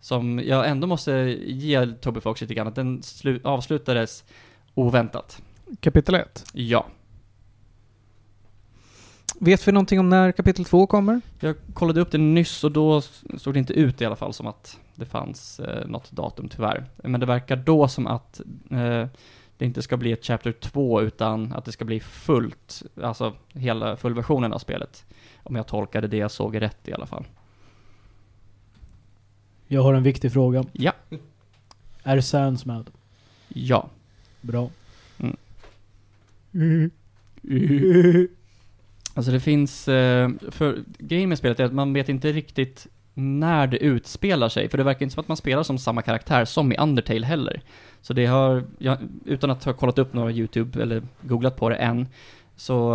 som jag ändå måste ge Toby Fox lite grann, att den slu- avslutades oväntat. Kapitel 1. Ja. Vet vi någonting om när kapitel 2 kommer? Jag kollade upp det nyss och då såg det inte ut i alla fall som att det fanns eh, något datum tyvärr. Men det verkar då som att eh, det inte ska bli ett Chapter 2 utan att det ska bli fullt, alltså hela fullversionen av spelet. Om jag tolkade det jag såg rätt i alla fall. Jag har en viktig fråga. Ja. Är Sans med? Ja. Bra. Alltså det finns, eh, för grejen med spelet är att man vet inte riktigt när det utspelar sig, för det verkar inte som att man spelar som samma karaktär som i Undertale heller. Så det har, jag, utan att ha kollat upp några YouTube eller googlat på det än, så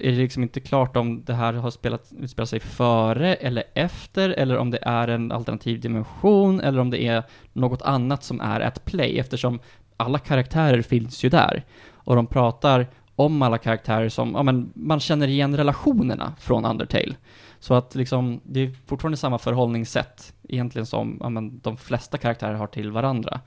är det liksom inte klart om det här har spelat, utspelat sig före eller efter, eller om det är en alternativ dimension, eller om det är något annat som är at play, eftersom alla karaktärer finns ju där. Och de pratar om alla karaktärer som, ja men, man känner igen relationerna från Undertale. Så att liksom, det är fortfarande samma förhållningssätt egentligen som, ja men, de flesta karaktärer har till varandra.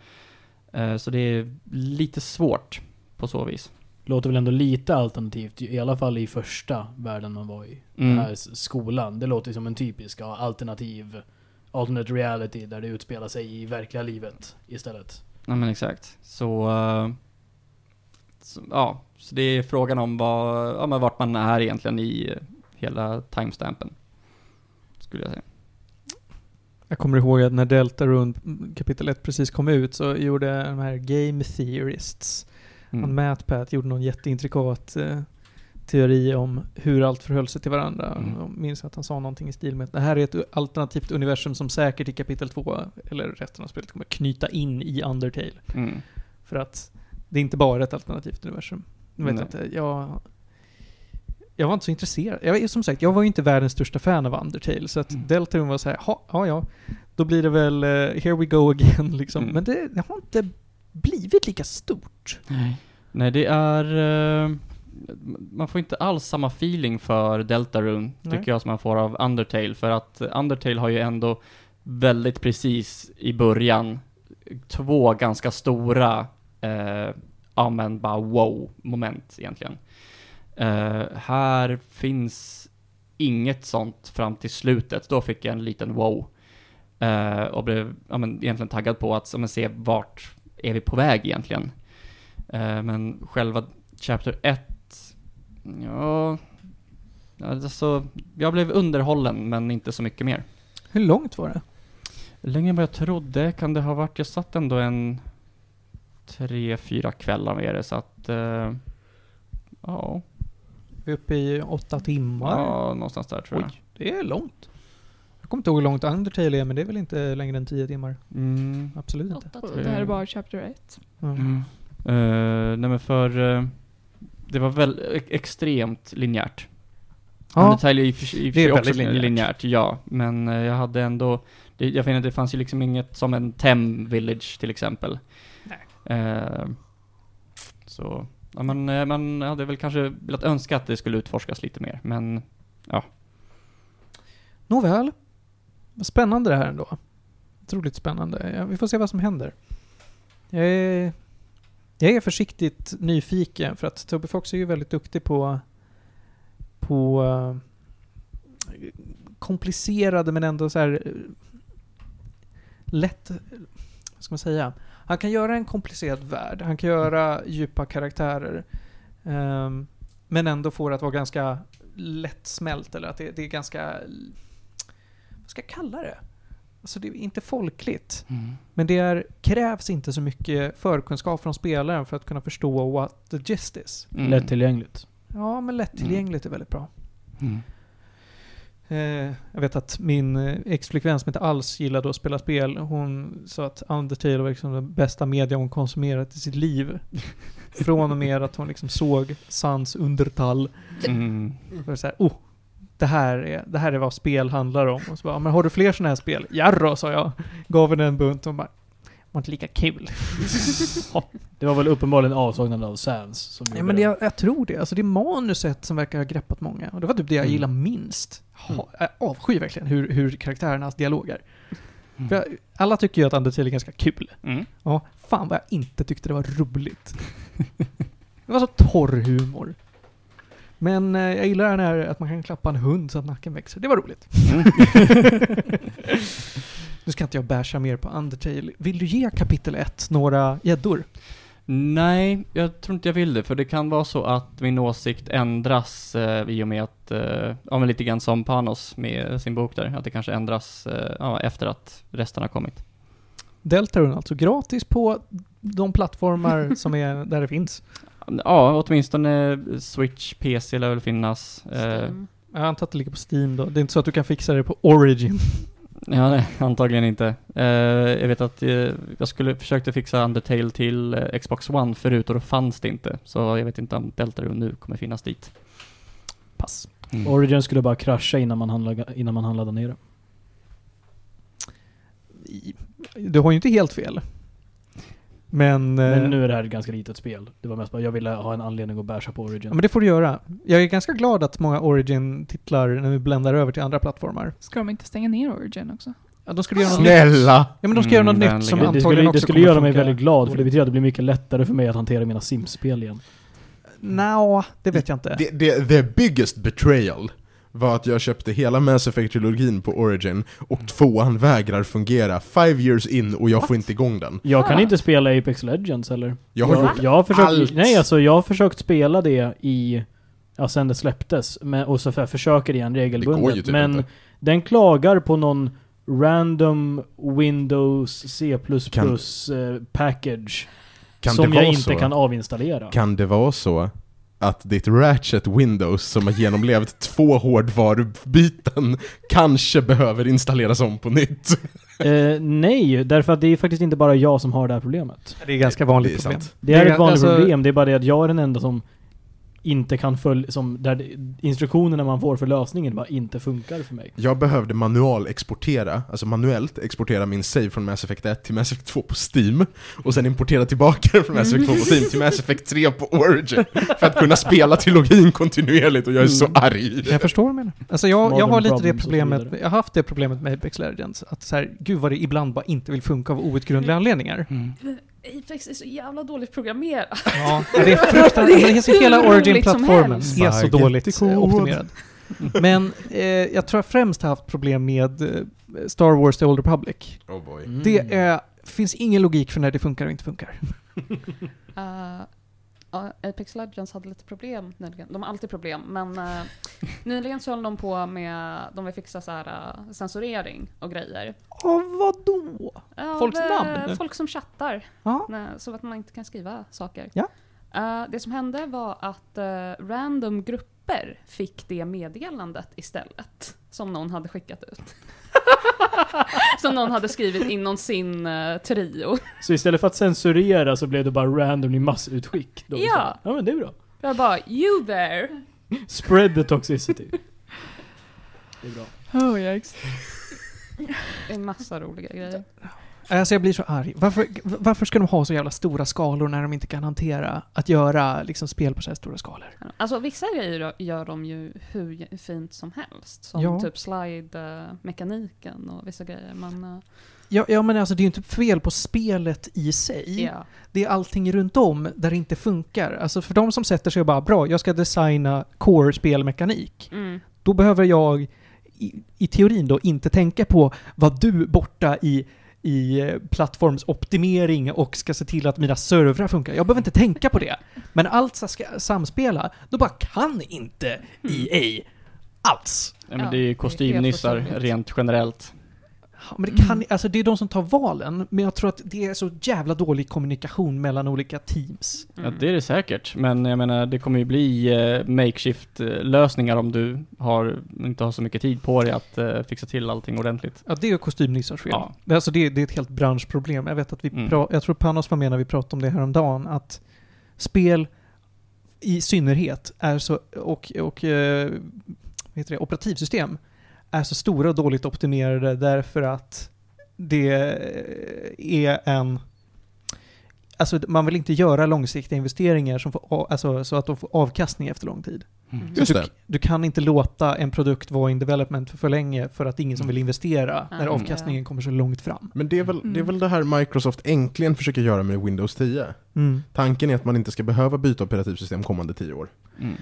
Eh, så det är lite svårt på så vis. Låter väl ändå lite alternativt, i alla fall i första världen man var i. Mm. Den här skolan. Det låter som en typisk ja, alternativ alternate reality där det utspelar sig i verkliga livet istället. Ja men exakt. Så, eh, så, ja, så det är frågan om vad, ja, men vart man är egentligen i hela timestampen. Skulle jag säga. Jag kommer ihåg att när Deltarune kapitel 1 precis kom ut så gjorde de här Game Theorists, han Mm. MatPat gjorde någon jätteintrikat eh, teori om hur allt förhöll sig till varandra. Mm. Jag minns att han sa någonting i stil med att det här är ett alternativt universum som säkert i kapitel 2, eller resten av spelet, kommer knyta in i Undertale. Mm. För att det är inte bara ett alternativt universum. Jag vet Nej. inte, jag... Jag var inte så intresserad. Jag, som sagt, jag var ju inte världens största fan av Undertale, så att Mm. Deltarune var så här, "Ha, ja ja, då blir det väl eh, here we go again liksom. Mm. Men det, det har inte blivit lika stort. Nej, det är... eh, man får inte alls samma feeling för Deltarune, Nej. tycker jag, som man får av Undertale. För att Undertale har ju ändå väldigt precis i början två ganska stora, eh, ja men bara wow-moment egentligen. Eh, här finns inget sånt fram till slutet. Då fick jag en liten wow. Eh, och blev ja, men, egentligen taggad på att ja, men, se vart är vi på väg egentligen. Eh, men själva Chapter 1, ja, alltså, jag blev underhållen men inte så mycket mer. Hur långt var det? Längre än vad jag trodde kan det ha varit. Jag satt ändå en tre, fyra kvällar med det så att, ja, uppe i åtta timmar. ja, någonstans där tror jag. Oj, det är långt. Jag kommer inte ihåg hur långt Undertale är, men det är väl inte längre än tio timmar? Mm. Absolut inte. Åtta det här är bara Chapter 1. Ja. Mm. Eh, nej men för, eh, det var väl e- extremt linjärt. Ja, Undertale är i och för i för det är sig också linjärt. linjärt. ja. Men eh, jag hade ändå, det, jag finner att det fanns ju liksom inget som en Tem Village till exempel. Nej. Så, ja men eh, man hade väl kanske velat önska att det skulle utforskas lite mer, men ja... Nåväl. Spännande det här ändå. Otroligt spännande. Ja, vi får se vad som händer. Jag är, jag är försiktigt nyfiken för att Toby Fox är ju väldigt duktig på på eh, komplicerade men ändå så här eh, lätt, vad ska man säga? Han kan göra en komplicerad värld, han kan göra djupa karaktärer. ehm, men ändå få det att vara ganska lättsmält, eller att det, det är ganska... Vad ska jag kalla det? Alltså det är inte folkligt. Mm. Men det är, krävs inte så mycket förkunskap från spelaren för att kunna förstå what the gist is. Mm. Lättillgängligt. Ja, men lättillgängligt är väldigt bra. Mm. Eh, jag vet att min eh, ex-flickvän som inte alls gillade att spela spel, hon sa att Undertale var liksom den bästa media hon konsumerat i sitt liv. Från och med att hon liksom såg Sans Undertal. Mm. Så här, oh, det här, är, det här är vad spel handlar om. Och så bara, men har du fler sådana här spel? Jarrå, sa jag. Gav henne en bunt och bara, var inte lika kul. Det var väl uppenbarligen avsaknaden av Sans som Ja, gjorde men det. jag, jag tror det. Alltså det är manuset som verkar ha greppat många. Och det var typ det jag Mm. gillar minst. Ha, jag avskyr verkligen hur, hur karaktärernas dialog är. För jag, alla tycker ju att Undertale är ganska kul. Mm. Ja, fan vad jag inte tyckte det var roligt. det var så torr humor. Men eh, jag gillar den här att man kan klappa en hund så att nacken växer. Det var roligt. nu ska inte jag basha mer på Undertale. Vill du ge kapitel 1 några gäddor? Nej, jag tror inte jag vill det, för det kan vara så att min åsikt ändras eh, i och med att, eh, ja men lite grann som Panos med sin bok där, att det kanske ändras eh, ja, efter att resten har kommit. Deltarune alltså gratis på de plattformar som är där det finns. Ja, åtminstone Switch, PC lär väl finnas. Eh, Steam. Jag antar att det ligger på Steam då. Det är inte så att du kan fixa det på Origin. ja, nej, antagligen inte. Eh, jag vet att eh, jag skulle försökte fixa Undertale till eh, Xbox One förut och då fanns det inte. Så jag vet inte om Deltarune nu kommer finnas dit. Pass. Mm. Origin skulle bara krascha innan man handlade, innan man handlade ner det. Du har ju inte helt fel. Men... Men eh, nu är det här ett ganska litet spel. Det var mest bara, jag ville ha en anledning att basha på Origin. Ja, men det får du göra. Jag är ganska glad att många Origin-titlar nu bländar över till andra plattformar. Ska de inte stänga ner Origin också? Ja, de skulle göra något nytt. Snälla! Ja, men de ska göra något Mm, nytt som det antagligen skulle, också det skulle göra mig väldigt glad, för det betyder att det blir mycket lättare för mig att hantera mina Sims-spel igen. Nja, det vet jag inte. Det, det, the biggest betrayal var att jag köpte hela Mass Effect-trilogin på Origin och tvåan vägrar fungera five years in och jag får inte igång den. Jag kan Ah. inte spela Apex Legends eller? Jag har jag, gjort jag har försökt, allt. Nej alltså jag har försökt spela det i, ja sen det släpptes, men, och så jag försöker igen Det går ju regelbundet. typ men inte. den klagar på någon random Windows C++ Kan- eh, package Kan som jag inte så? kan avinstallera. Kan det vara så att ditt Ratchet Windows som har genomlevt två hårdvarubyten kanske behöver installeras om på nytt? Eh, nej, därför att det är faktiskt inte bara jag som har det här problemet. Det är ganska vanligt Det är problem. sant. Det är Det är ett vanligt alltså- problem, det är bara det att jag är den enda som inte kan följa, som där instruktionerna man får för lösningen bara inte funkar för mig. Jag behövde manual exportera, alltså manuellt exportera min save från Mass Effect 1 till Mass Effect 2 på Steam och sen importera tillbaka den från Mass Effect 2 på Steam till Mass Effect 3 på Origin för att kunna spela trilogin kontinuerligt och jag är så arg. Jag förstår vad du menar. Alltså jag, jag har lite det problemet, jag har haft det problemet med Apex Legends. Att så här, gud vad det ibland bara inte vill funka av outgrundliga anledningar. Mm. Apex är så jävla dåligt programmerat. Ja, det är fruktansvärt. Det är hela Origin-plattformen är så dåligt optimerad. Men eh, jag tror jag främst har haft problem med eh, Star Wars The Old Republic. Oh boy. Mm. Det är, finns ingen logik för när det funkar och inte funkar. Uh, ja, Apex Legends hade lite problem nyligen. De har alltid problem, men uh, nyligen så höll de på med, de vill fixa så här, uh, censurering och grejer. Åh, vadå? Folks av, eh, namn? Folk som chattar, Ja. så att man inte kan skriva saker. Ja. Eh, det som hände var att eh, random grupper fick det meddelandet istället. Som någon hade skickat ut. som någon hade skrivit inom sin uh, trio. Så istället för att censurera så blev det bara randomly massutskick? Då Ja. istället. Ja men det är bra. Jag bara, you there! Spread the toxicity. Det är bra. Oh, yikes. Det är massa roliga grejer. Alltså jag blir så arg. Varför, varför ska de ha så jävla stora skalor när de inte kan hantera att göra liksom, spel på så här stora skalor? Alltså vissa grejer gör de ju hur fint som helst. Som Ja. typ slide-mekaniken och vissa grejer. Men eh, Ja, ja men alltså det är ju inte fel på spelet i sig. ja. Det är allting runt om där det inte funkar. Alltså för de som sätter sig och bara bra, jag ska designa core-spelmekanik. Mm. Då behöver jag i, i teorin då inte tänka på vad du borta i i eh, plattformsoptimering och ska se till att mina servrar funkar. Jag behöver inte tänka på det. Men allt ska samspela, då bara kan inte EA alls. Ja, men det är kostymnissar rent generellt. Ja, Men det, kan, Mm. alltså det är de som tar valen, men jag tror att det är så jävla dålig kommunikation mellan olika teams. Ja, Mm. det är det säkert. Men jag menar, det kommer ju bli eh, makeshift-lösningar om du har, inte har så mycket tid på dig att eh, fixa till allting ordentligt. Ja, det är kostymnissars fel. Ja. Det- Alltså det, det är ett helt branschproblem. Jag vet att vi Mm. pra, jag tror Panos var med när vi pratade om det här om dagen att spel i synnerhet är så, och, och eh, vad heter det, operativsystem är så stora och dåligt optimerade därför att det är en Alltså man vill inte göra långsiktiga investeringar som får, alltså, så att de får avkastning efter lång tid. Mm. Just du, du kan inte låta en produkt vara in development för, för länge för att ingen som vill investera när Mm. avkastningen kommer så långt fram. Men det är, väl, det är Mm. väl det här Microsoft äntligen försöker göra med Windows 10. Mm. Tanken är att man inte ska behöva byta operativsystem kommande 10 år. Mm.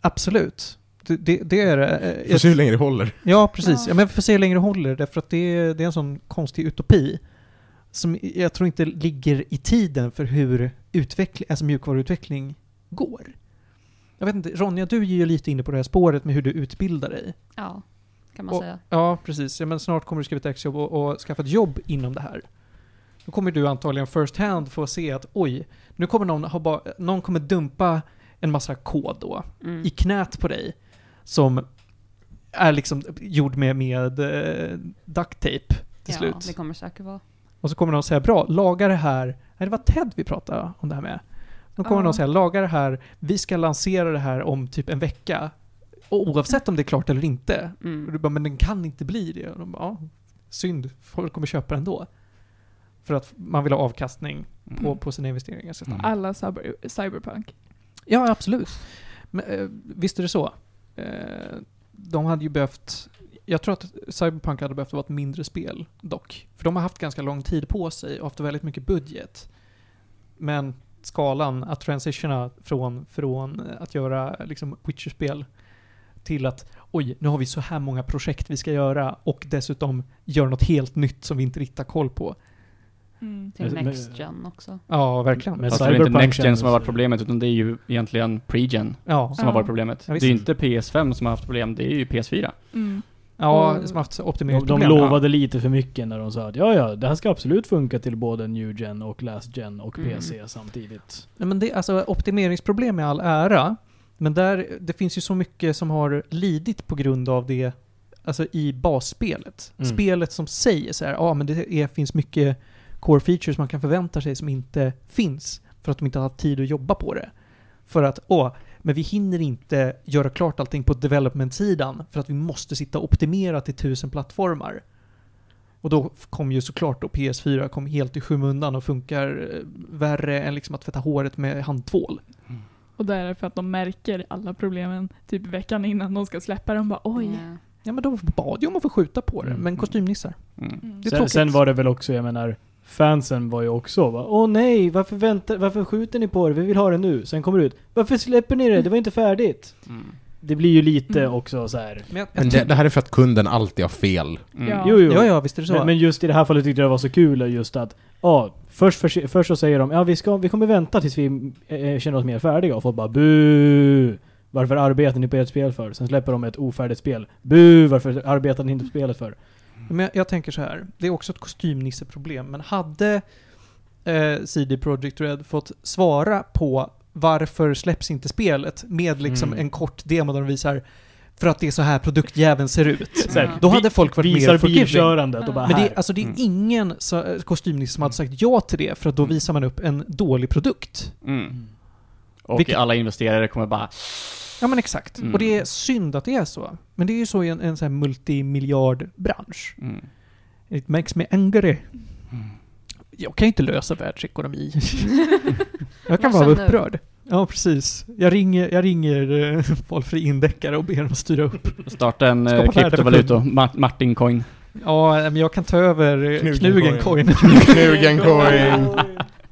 Absolut. Det, det, är det. Får se hur länge det håller. Ja, precis. Ja. Ja. men vi får se hur länge det håller, därför att det är, det är en sån konstig utopi som jag tror inte ligger i tiden för hur utveckling, alltså mjukvaruutveckling går. Jag vet inte, Ronja, du är ju lite inne på det här spåret med hur du utbildar dig. Ja, kan man Och- säga. Ja, precis. Ja, men snart kommer du skriva ett exjobb och, och skaffa ett jobb inom det här. Då kommer du antagligen first hand få se att oj, nu kommer någon ha bara, någon kommer dumpa en massa kod då Mm. i knät på dig som är liksom gjord med, med eh, duct tape till ja, slut. det kommer säkert vara. Och så kommer någon säga bra, laga det här. Nej, det var Ted vi pratade om det här med. Då kommer Ja. någon säga laga det här, vi ska lansera det här om typ en vecka. Och oavsett om det är klart eller inte. Och Mm. du bara, men den kan inte bli det. Och de bara, ja, synd, folk kommer köpa den då. För att man vill ha avkastning på, Mm. på sina investeringar. Mm. Alla cyber, cyberpunk. Ja, absolut. Men, eh, visst är det så. Eh, de hade ju behövt... Jag tror att Cyberpunk hade behövt vara ett mindre spel dock. För de har haft ganska lång tid på sig och haft väldigt mycket budget. Men skalan, att transitiona från, från eh, att göra liksom Witcher-spel till att oj, nu har vi så här många projekt vi ska göra och dessutom göra något helt nytt som vi inte riktigt har koll på. Mm. Till Men- Next Gen också. Ja, verkligen. Men Fast det är inte Next Gen som har varit problemet, utan det är ju egentligen Pre-Gen ja. som har Ja. varit problemet. Ja, det är ju inte PS5 som har haft problem, det är ju PS4. Mm. ja, Och- som har haft De, optimeringsproblem. de Ja. lovade lite för mycket när de sa att ja, ja, det här ska absolut funka till både New Gen och Last Gen och Mm. PC samtidigt. Nej, men det, alltså optimeringsproblem i all ära, men där, det finns ju så mycket som har lidit på grund av det, alltså i basspelet. Mm. Spelet som säger så här, ja men det är, finns mycket core features man kan förvänta sig som inte finns, för att de inte har haft tid att jobba på det. För att, åh, men vi hinner inte göra klart allting på development-sidan, för att vi måste sitta och optimera till tusen plattformar. Och då kom ju såklart då PS4 kom helt i skymundan och funkar eh, värre än liksom att tvätta håret med handtvål. Och det är för att de märker alla problemen typ veckan innan de ska släppa dem. Bara oj. Ja. Ja men då bad jag om att få skjuta på det, Mm. men kostymnissar. Mm. Mm. Det är Sen, tråkigt. sen var det väl också, jag menar, fansen var ju också va, Åh nej, varför väntar, varför skjuter ni på det? Vi vill ha det nu. Sen kommer det ut, varför släpper ni det? Det var inte färdigt. Mm. Det blir ju lite Mm. också så här. Men jag, jag Men det, det här är för att kunden alltid har fel. Mm. Ja. Jo, jo. Ja, ja, visst är det så. Men, men just i det här fallet tyckte jag det var så kul just att, ja, först, först, först så säger de, ja vi, ska, vi kommer vänta tills vi eh, känner oss mer färdiga och folk bara bu Varför arbetar ni på ert spel för? Sen släpper de ett ofärdigt spel. Bu Varför arbetar ni inte på spelet för? Men jag, jag tänker så här, det är också ett kostymnisseproblem, men hade eh, CD Projekt Red fått svara på varför släpps inte spelet med liksom Mm. en kort demo där de visar för att det är så här produktjäveln ser ut. Här. Då vi- hade folk varit Visar mer forgiving. bilkörandet och bara Men det, är- alltså det är Mm. ingen eh, kostymnisse som hade sagt ja till det, för att då Mm. visar man upp en dålig produkt. Mm. Och Vilket- alla investerare kommer bara Ja men exakt. Mm. Och det är synd att det är så. Men det är ju så i en, en sån här multimiljardbransch. mm. It makes me angry. Mm. Jag kan ju inte lösa världsekonomi. jag kan vara upprörd. Ja, precis. Jag ringer, jag ringer eh, valfri indeckare och ber dem att styra upp. Starta en uh, för kryptovaluta, Ma- Martin Coin. Ja, men jag kan ta över eh, Knugen Knugen coin. coin. Knugen coin.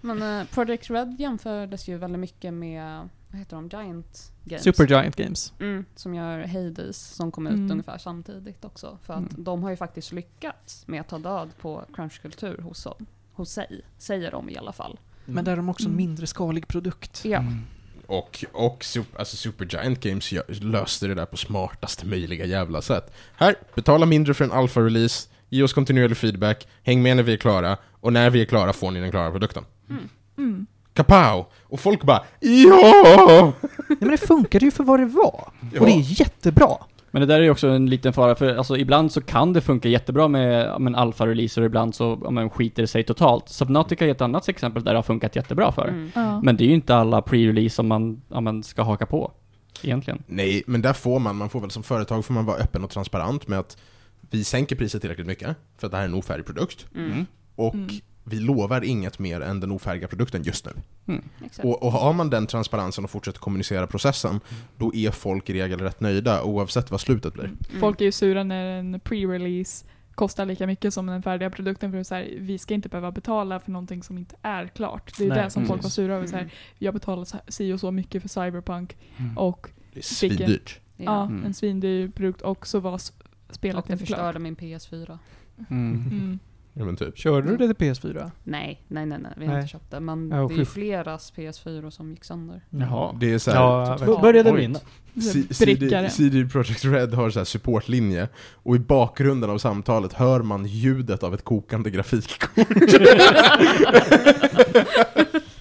Men eh, Project Red jämfördes ju väldigt mycket med vad heter de, Giant Games. Supergiant Games. Mm, som gör Hades, som kom ut Mm. ungefär samtidigt också. För att Mm. de har ju faktiskt lyckats med att ta död på crunchkultur hos, dem- hos sig. Säger de i alla fall. Men där är de också en Mm. mindre skalig produkt. Ja. Mm. Och, och super, alltså Supergiant Games löste det där på smartaste möjliga jävla sätt. Här, betala mindre för en alfa-release, ge oss kontinuerlig feedback, häng med när vi är klara, och när vi är klara får ni den klara produkten. Mm. Kapow! Och folk bara ja! Nej, men det funkade ju för vad det var. Ja. Och det är jättebra. Men det där är ju också en liten fara, för alltså ibland så kan det funka jättebra med men alfa-releaser och ibland så ja, men, skiter det sig totalt. Subnautica är ett annat exempel där det har funkat jättebra för. Mm. Ja. Men det är ju inte alla pre-release som man, ja, man ska haka på, egentligen. Nej, men där får man, man får väl som företag får man vara öppen och transparent med att vi sänker priset tillräckligt mycket för att det här är en ofärdig produkt. Mm. Och Mm. Vi lovar inget mer än den ofärdiga produkten just nu. Exakt. Och, och har man den transparensen och fortsätter kommunicera processen, då är folk i regel rätt nöjda oavsett vad slutet blir. Mm. Folk är ju sura när en pre-release kostar lika mycket som den färdiga produkten för att så här, vi ska inte behöva betala för någonting som inte är klart. Det är Nej, det som folk var precis. sura över. Så Mm. här, jag betalar så- si och så mycket för Cyberpunk Mm. och Det är svindyrt. ja, Ja. Mm. en svindyr produkt och så var spelet Och det inte klart. förstörde min PS4. Mm. Mm. Ja, men typ. Körde du det till PS4? Nej, nej, nej, nej. vi har Nej. inte köpt det. Men Ja, det är ju fleras PS4 som gick sönder. Jaha. Det är så här, Ja, verkligen. Började Oj. brinna. C- Brickare. CD, CD Projekt Red har så här supportlinje, och i bakgrunden av samtalet hör man ljudet av ett kokande grafikkort.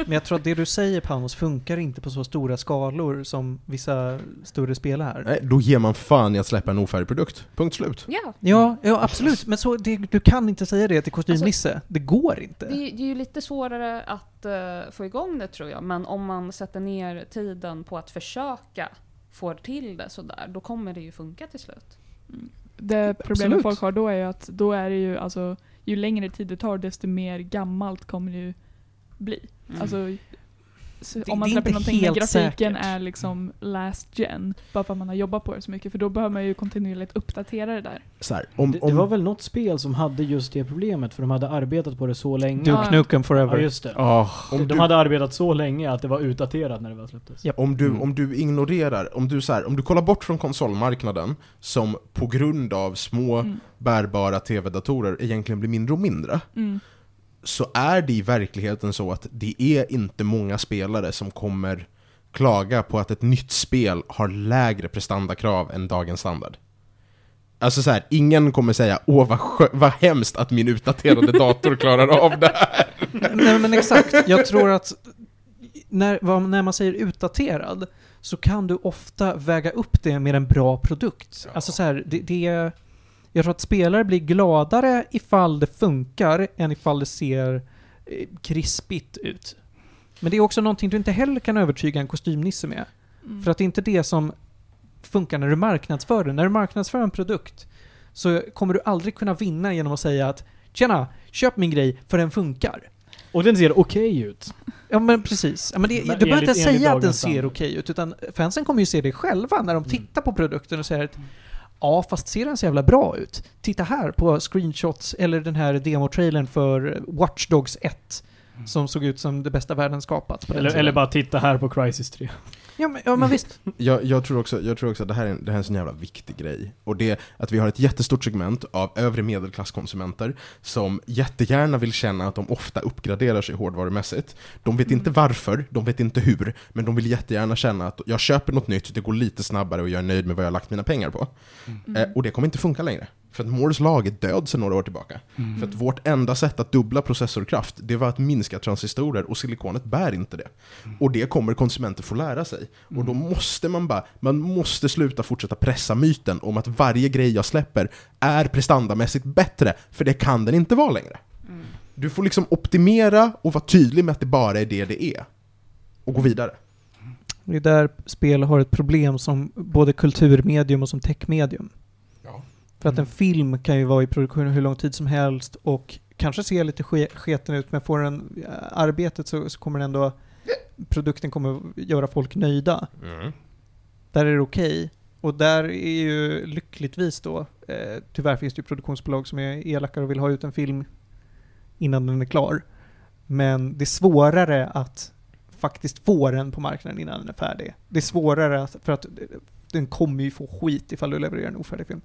Men jag tror att det du säger Panos funkar inte på så stora skalor som vissa större spel är. Nej, då ger man fan i att släppa en ofärdig produkt. Punkt slut. Ja, Ja, ja absolut. Men så, det, du kan inte säga det till kostymnisse. det går inte. det är, det är ju lite svårare att eh, få igång det tror jag. Men om man sätter ner tiden på att försöka få till det sådär, då kommer det ju funka till slut. Det problemet Absolut. folk har då är ju att då är det ju alltså ju längre tid det tar desto mer gammalt kommer det ju bli. Mm. Alltså, så Det- om man släpper någonting med grafiken säkert. är liksom last gen, bara för att man har jobbat på det så mycket, för då behöver man ju kontinuerligt uppdatera det där. Så här, om, Det, om, det var väl något spel som hade just det problemet, för de hade arbetat på det så länge. Duke Ja. Nukem Ja, Forever. just det. Åh. om De du, hade arbetat så länge att det var utdaterat när det väl släpptes. Ja. om, du, Mm. om du ignorerar, om du, så här, om du kollar bort från konsolmarknaden, som på grund av små Mm. bärbara tv-datorer egentligen blir mindre och mindre, Mm. Så är det i verkligheten så att det är inte många spelare som kommer klaga på att ett nytt spel har lägre prestandakrav än dagens standard. Alltså så här, ingen kommer säga åh vad, vad hemskt att min utdaterade dator klarar av det här. Nej men exakt. Jag tror att när, vad, när man säger utdaterad så kan du ofta väga upp det med en bra produkt. Ja. Alltså så här, det, det Jag tror att spelare blir gladare ifall det funkar än ifall det ser eh, krispigt ut. Men det är också någonting du inte heller kan övertyga en kostymnisse med. Mm. För att det är inte det som funkar när du marknadsför den. När du marknadsför en produkt så kommer du aldrig kunna vinna genom att säga att Tjena, köp min grej för den funkar. Och den ser okej ut. Ja men precis. Ja, men det, Men du behöver inte säga att den ser okej ut, utan fansen kommer ju se det själva när de Mm. tittar på produkten och säger att Ja, fast ser den så jävla bra ut? Titta här på screenshots eller den här demotrailern för Watch Dogs 1 som såg ut som det bästa världen skapat. Eller, eller bara titta här på Crisis 3. Ja men, ja, men visst. Jag, jag, tror också, jag tror också att det här, är en, det här är en sån jävla viktig grej. Och det är att vi har ett jättestort segment av övre medelklasskonsumenter som jättegärna vill känna att de ofta uppgraderar sig hårdvarumässigt. De vet inte varför, de vet inte hur, men de vill jättegärna känna att jag köper något nytt, det går lite snabbare och jag är nöjd med vad jag har lagt mina pengar på. Mm. Eh, och det kommer inte funka längre. För att Moores lag är död sedan några år tillbaka. Mm. För att vårt enda sätt att dubbla processorkraft, det var att minska transistorer och silikonet bär inte det. Och det kommer konsumenter få lära sig. Och då måste man bara, man måste sluta fortsätta pressa myten om att varje grej jag släpper är prestandamässigt bättre, för det kan den inte vara längre. Mm. Du får liksom optimera och vara tydlig med att det bara är det det är. Och gå vidare. Det är där spel har ett problem som både kulturmedium och som techmedium. För att en film kan ju vara i produktion hur lång tid som helst och kanske se lite ske- sketen ut men får den äh, arbetet så, så kommer den ändå produkten kommer göra folk nöjda. Mm. Där är det okej. Och där är ju lyckligtvis då, eh, tyvärr finns det ju produktionsbolag som är elakare och vill ha ut en film innan den är klar. Men det är svårare att faktiskt få den på marknaden innan den är färdig. Det är svårare att, för att den kommer ju få skit ifall du levererar en ofärdig film.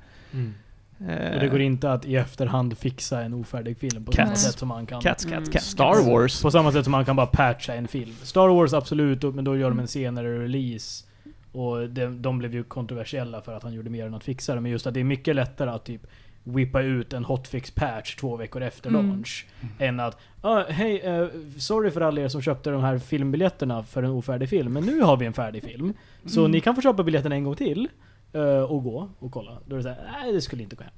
Eh, Och det går inte att i efterhand fixa en ofärdig film på Cats. samma sätt som man kan. Cats, cats, Mm. cats. Star Wars. På samma sätt som man kan bara patcha en film. Star Wars absolut, men då gör de en senare release. Och de, de blev ju kontroversiella för att han gjorde mer än att fixa det. Men just att det är mycket lättare att typ whippa ut en hotfix-patch två veckor efter Mm. launch. Än att ah, hej, eh, sorry för alla er som köpte de här filmbiljetterna för en ofärdig film. Men nu har vi en färdig film. Så Mm. ni kan få köpa biljetten en gång till. eh, och gå och kolla. Då är det såhär, nej det skulle inte gå hem.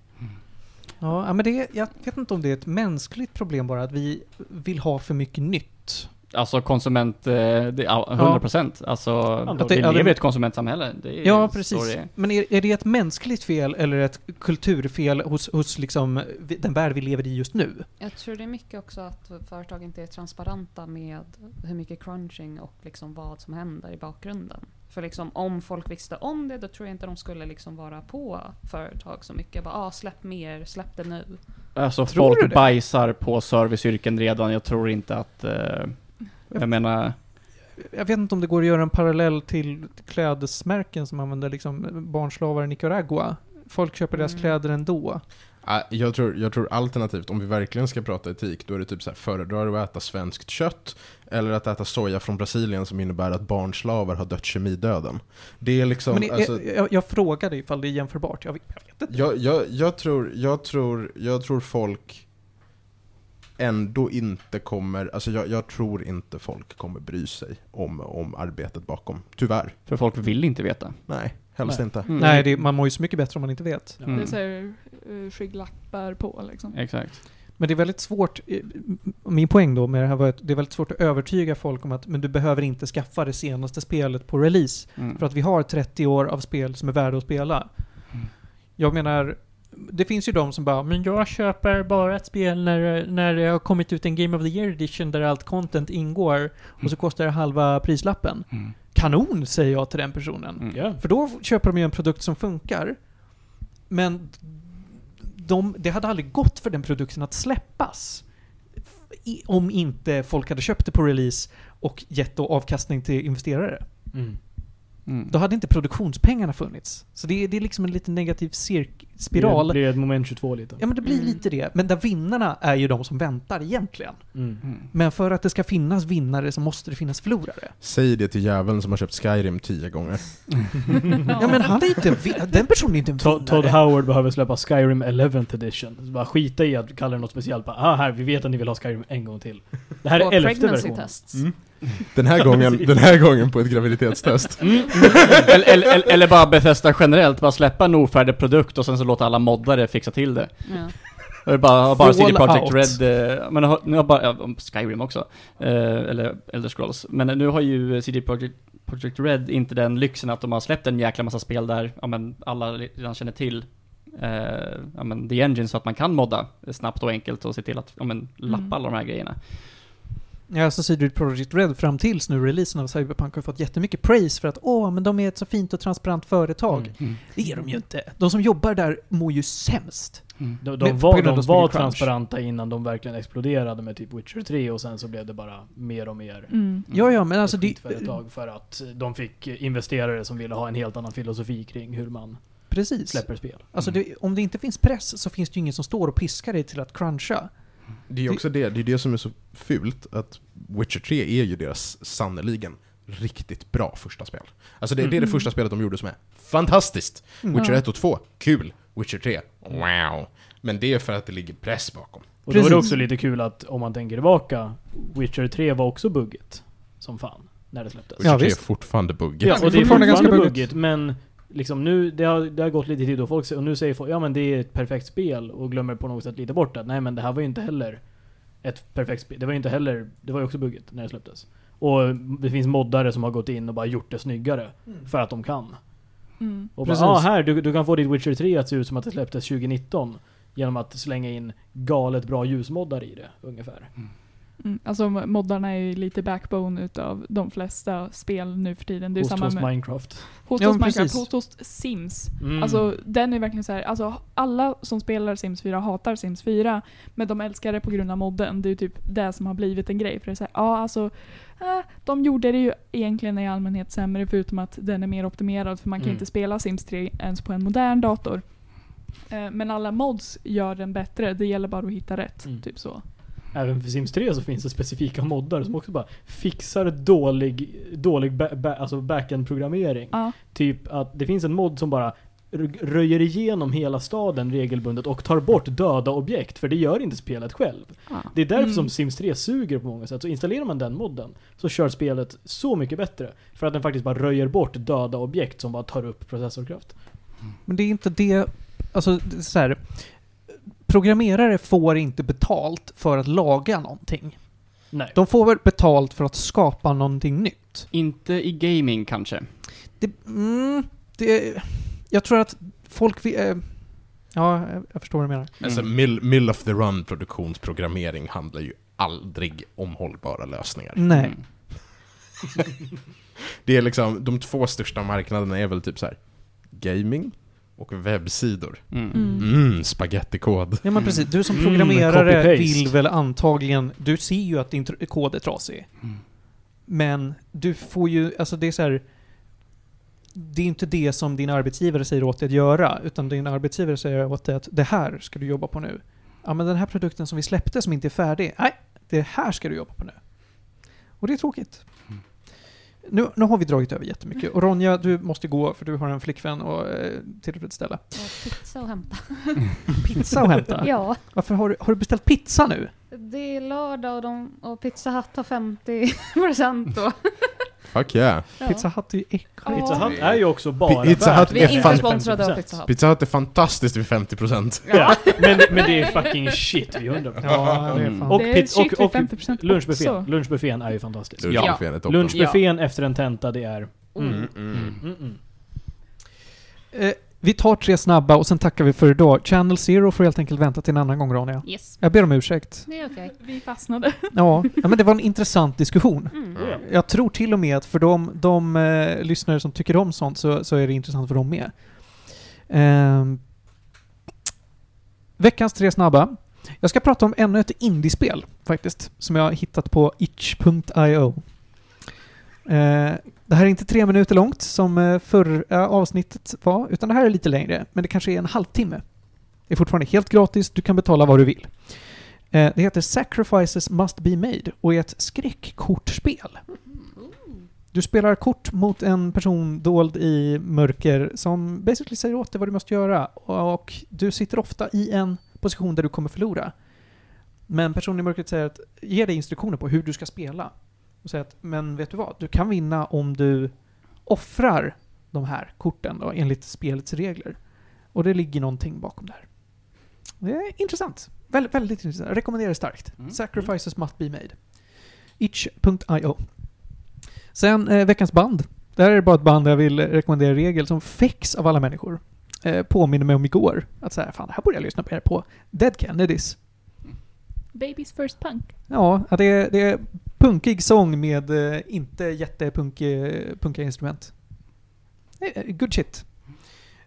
Ja, ja, men det, jag vet inte om det är ett mänskligt problem bara, att vi vill ha för mycket nytt. Alltså konsument, eh, det, ja, 100 procent. Alltså, Att vi det- ja, lever i ett konsumentsamhälle. Det är Ja, precis. Men är, är det ett mänskligt fel eller ett kulturfel hos, hos liksom vi- den värld vi lever i just nu? Jag tror det är mycket också att företag inte är transparenta med hur mycket crunching och liksom vad som händer i bakgrunden. För liksom om folk visste om det, då tror jag inte de skulle liksom vara på företag så mycket. Bara, ah, släpp mer, släpp det nu. Alltså Tror folk bajsar på serviceyrken redan. Jag tror inte att... Eh, jag menar... Jag vet inte om det går att göra en parallell till klädesmärken som använder liksom barnslavar i Nicaragua. Folk köper deras Mm. kläder ändå. Ah, Jag tror, jag tror alternativt, om vi verkligen ska prata etik, då är det typ så här, föredrar du att äta svenskt kött eller att äta soja från Brasilien som innebär att barnslavar har dött kemidöden? Det är liksom, Men jag, alltså, jag, jag frågade ifall det är jämförbart. Jag vet, jag vet inte. jag, jag, jag, tror, jag, tror, jag tror folk ändå inte kommer, alltså jag, jag tror inte folk kommer bry sig om, om arbetet bakom. Tyvärr. För folk vill inte veta. Nej, helst Nej. inte. Mm. Nej, det, man mår ju så mycket bättre om man inte vet. Mm. Det är såhär uh, skygglappar på liksom. Exakt. Men det är väldigt svårt, eh, min poäng då med det här var att det är väldigt svårt att övertyga folk om att men du behöver inte skaffa det senaste spelet på release. Mm. För att vi har 30 år av spel som är värda att spela. Mm. Jag menar, det finns ju de som bara Men jag köper bara ett spel när, när det har kommit ut en Game of the Year edition där allt content ingår och så kostar det halva prislappen. Mm. Kanon, säger jag till den personen. Mm. Ja. För då köper de ju en produkt som funkar. Men de, det hade aldrig gått för den produkten att släppas. I, om inte folk hade köpt det på release och gett då avkastning till investerare. Mm. Mm. Då hade inte produktionspengarna funnits. Så det är, det är liksom en lite negativ cirk, spiral. Det blir ett moment 22 lite. Ja men det blir Mm. lite det. Men där vinnarna är ju de som väntar egentligen. Mm. Mm. Men för att det ska finnas vinnare så måste det finnas förlorare. Säg det till jäveln som har köpt Skyrim tio gånger. Ja men han är inte den personen är inte en Todd, Todd vinnare. Howard behöver släppa Skyrim 11th edition. Så bara skita i att kalla det något speciellt. Bara, ah, här, vi vet att ni vill ha Skyrim en gång till. Det här är elfte versionen. Mm. Den här gången, den här gången på ett graviditetstest. eller, eller, eller, eller bara Bethesda generellt, bara släppa en ofärdig produkt och sen så låta alla moddare fixa till det. Ja. Är bara, har bara CD. Projekt Red, eh, men har, nu har bara, ja, Skyrim också, eh, eller Elder Scrolls. Men nu har ju CD Projekt, Projekt Red inte den lyxen att de har släppt en jäkla massa spel där, ja men alla redan känner till eh, ja, men The Engine så att man kan modda snabbt och enkelt och se till att, ja men lappa Mm. alla de här grejerna. Ja, så CD Projekt Red fram tills nu releasen av Cyberpunk har fått jättemycket praise för att åh, men de är ett så fint och transparent företag. Mm. Det är de ju inte. De som jobbar där mår ju sämst. Mm. De, de var, de var Crunch. transparenta innan de verkligen exploderade med typ Witcher 3 och sen så blev det bara mer och mer Mm. Ja, ja, men alltså ett det... skitföretag för att de fick investerare som ville ha en helt annan filosofi kring hur man Precis. släpper spel. Alltså det, om det inte finns press så finns det ju ingen som står och piskar dig till att cruncha. Det är ju också det, det är det som är så fult, att Witcher 3 är ju deras sannoliken riktigt bra första spel. Alltså det, det är det Mm. första spelet de gjorde som är fantastiskt. Mm. Witcher Ja. 1 och 2, kul. Witcher 3, wow. Men det är för att det ligger press bakom. Och då är det också lite kul att om man tänker tillbaka, Witcher 3 var också buggigt. Som fan. När det släpptes. Witcher Ja, 3 är fortfarande buggigt. Ja, det är och det är fortfarande fortfarande, ganska buggigt, men liksom nu, det har, det har gått lite tid och folk och nu säger folk ja men det är ett perfekt spel och glömmer på något sätt lite bort att nej men det här var ju inte heller ett perfekt spel. Det var ju inte heller, det var ju också buggigt när det släpptes. Och det finns moddare som har gått in och bara gjort det snyggare. För att de kan. Mm. Och bara, ah, här, du, du kan få ditt Witcher 3 att se ut som att det släpptes 2019. Genom att slänga in galet bra ljusmoddar i det, ungefär. Mm, alltså moddarna är ju lite backbone utav de flesta spel nu för tiden. Det är Host samma hos med Minecraft. Host Ja, hos Minecraft, precis. host hos Sims. Mm. Alltså den är verkligen så här, alltså alla som spelar Sims 4 hatar Sims 4, men de älskar det på grund av modden. Det är ju typ det som har blivit en grej. För det är så här, ja alltså, eh, de gjorde det ju egentligen i allmänhet sämre förutom att den är mer optimerad för man kan Mm. inte spela Sims 3 ens på en modern dator. Eh, men alla mods gör den bättre, det gäller bara att hitta rätt. Mm. Typ så. Även för Sims 3 så finns det specifika moddar som också bara fixar dålig, dålig ba- ba- alltså backend-programmering. Ja. Typ att det finns en mod som bara röjer igenom hela staden regelbundet och tar bort döda objekt, för det gör inte spelet själv. Det är därför Mm. som Sims 3 suger på många sätt. Så installerar man den modden så kör spelet så mycket bättre. För att den faktiskt bara röjer bort döda objekt som bara tar upp processorkraft. Men det är inte det... Alltså, det är så här, Programmerare får inte betalt för att laga någonting. Nej. De får väl betalt för att skapa någonting nytt. Inte i gaming kanske. Det, mm, det, jag tror att folk vill... Eh, ja, jag- förstår vad du menar. Alltså, Mm. mill, mill of the run produktionsprogrammering handlar ju aldrig om hållbara lösningar. Nej. Mm. Det är liksom, de två största marknaderna är väl typ så här gaming och webbsidor. Mm. Mm. Mm, spagettikod. Ja men precis, du som Mm, programmerare copy-paste. vill väl antagligen, du ser ju att din kod är trasig. Mm. Men du får ju, alltså det är så här. Det är inte det som din arbetsgivare säger åt dig att göra, utan din arbetsgivare säger åt dig att det här ska du jobba på nu. Ja men den här produkten som vi släppte som inte är färdig, nej, det här ska du jobba på nu. Och det är tråkigt. Nu, nu har vi dragit över jättemycket. Och Ronja, du måste gå för du har en flickvän att eh, tillfredsställa. Och pizza och hämta. Pizza att hämta? Ja, Varför har du, har du beställt pizza nu? det är lördag och, de, och Pizza Hut har 50% då. Fuck yeah. Pizza Hut är ju äckligt. Pizza Hut är ju också bara Pizza Hut Vi är inte 50%. sponsrade av Pizza Hut. Pizza Hut är fantastiskt vid 50%. Ja, men, men det är fucking shit vid 100%. Ja, det är Mm. fan. Och det är och- och 50% Lunchbuffén. Lunchbuffén är ju fantastisk. Lunchbuffén är toppen. Lunchbuffén efter en tenta, det är... Mm. Mm, mm. Mm, mm. Eh, vi tar tre snabba och sen tackar vi för idag. Channel Zero får helt enkelt vänta till en annan gång Ronja. Yes, Jag ber om ursäkt. det är okej. Vi fastnade. Ja, ja men det var en intressant diskussion. Mm. Ja. Jag tror till och med att för de, de eh, lyssnare som tycker om sånt så, så är det intressant för dem med. Ehm, veckans tre snabba. Jag ska prata om ännu ett indiespel faktiskt, som jag har hittat på itch.io. Eh, det här är inte tre minuter långt som eh, förra avsnittet var, utan det här är lite längre, men det kanske är en halvtimme. Det är fortfarande helt gratis, du kan betala vad du vill. Eh, det heter Sacrifices Must Be Made och är ett skräckkortspel. Du spelar kort mot en person dold i mörker som basically säger åt dig vad du måste göra. Och du sitter ofta i en position där du kommer förlora. Men personen i mörkret säger att, ger dig instruktioner på hur du ska spela. Och säger att, men vet du vad? Du kan vinna om du offrar de här korten då, enligt spelets regler. Och det ligger någonting bakom det här. Det är intressant. Väl, väldigt intressant. Jag rekommenderar starkt. Mm. Sacrifices must be made. Itch.io. Sen eh, veckans band. Det här är bara ett band jag vill rekommendera i regel som Fex av alla människor. Eh, påminner mig om igår. Att säga, fan det här borde jag lyssna på er på. Dead Kennedys. Babies first punk. Ja, det är, det är punkig sång med eh, inte jättepunkiga instrument. Eh, eh, good shit.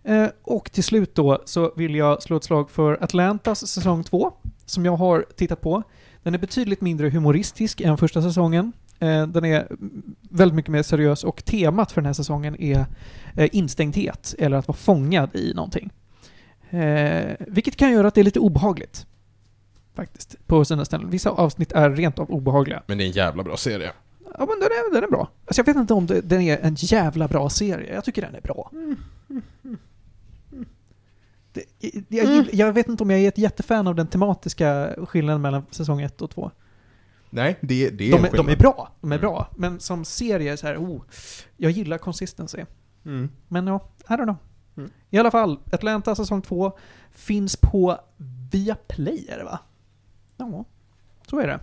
Eh, och till slut då så vill jag slå ett slag för Atlantas säsong 2, som jag har tittat på. Den är betydligt mindre humoristisk än första säsongen. Eh, den är väldigt mycket mer seriös och temat för den här säsongen är eh, instängdhet, eller att vara fångad i någonting. Eh, vilket kan göra att det är lite obehagligt. Faktiskt, på sina ställen. Vissa avsnitt är rent av obehagliga. Men det är en jävla bra serie. Ja, men den är, den är bra. Alltså jag vet inte om det, den är en jävla bra serie. Jag tycker den är bra. Det, jag, gill- jag vet inte om jag är ett jättefan av den tematiska skillnaden mellan säsong 1 och 2. Nej, det, det är De, en är- de är skillnad. bra, de är Mm. bra. Men som serie så här, oh, jag gillar consistency. Mm. Men ja, I don't know. Mm. I alla fall, Atlanta säsong 2 finns på Viaplay är det va? Ja, så är det.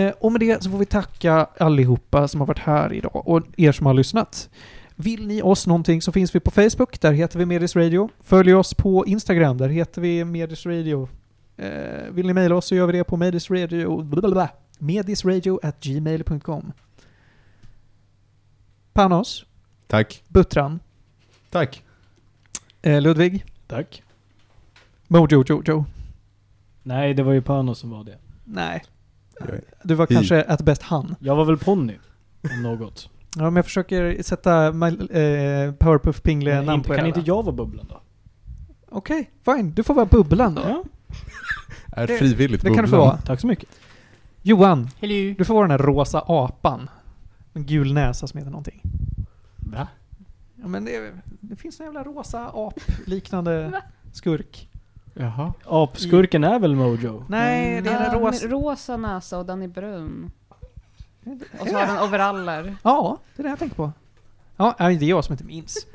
Eh, och med det så får vi tacka allihopa som har varit här idag och er som har lyssnat. Vill ni oss någonting så finns vi på Facebook, där heter vi Medis Radio. Följ oss på Instagram, där heter vi Medis Radio. Eh, vill ni mejla oss så gör vi det på medisradio Medisradio at gmail.com. Panos, Tack. Buttran, Tack. eh, Ludvig, Tack. Mojo Jojo. Nej, det var ju Panos som var det. Nej, du var kanske att bäst han. Jag var väl ponny, om något. Ja, men jag försöker sätta my- eh, Powerpuff Pingle namn på er kan alla. inte jag vara bubblan då? Okej, fine. Du får vara Bubblan då. Ja, Är Det- frivilligt det kan du få bubblan. vara. tack så mycket. Johan, Hello. du får vara den här rosa apan. En gul näsa som heter någonting. Va? Ja men det, det finns en jävla rosa ap-liknande skurk. Jaha. Apskurken är väl Mojo? Nej, det är Ja, en med rosa... rosa näsa och den är brun. Och så har den overaller. Ja, det är det jag tänker på. Ja, nej, det är jag som inte minns.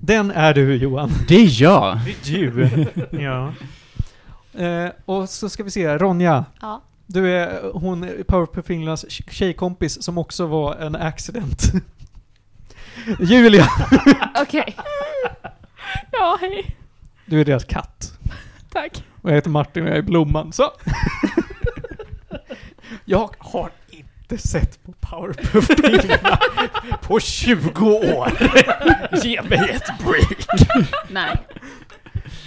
Den är du Johan. Det är jag! Du. ja. Eh, och så ska vi se, Ronja. Ja. Du är hon Powerpuff Finlands tj- tjejkompis som också var en accident. Julia, Okej. Ja, hej. du är deras katt. Tack. Och jag heter Martin och jag är Blomman, så. jag har inte sett på Powerpuff Finland på 20 år. Ge mig ett break. Nej.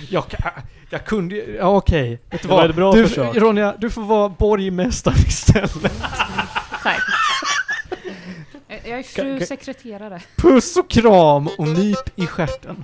Jag, kan- jag kunde ju- ja okej. Vet du Det var vad? ett bra du, försök. Ronja, du får vara borgmästare istället. Tack. Jag jag är fru sekreterare. Puss och kram och nyp i stjärten.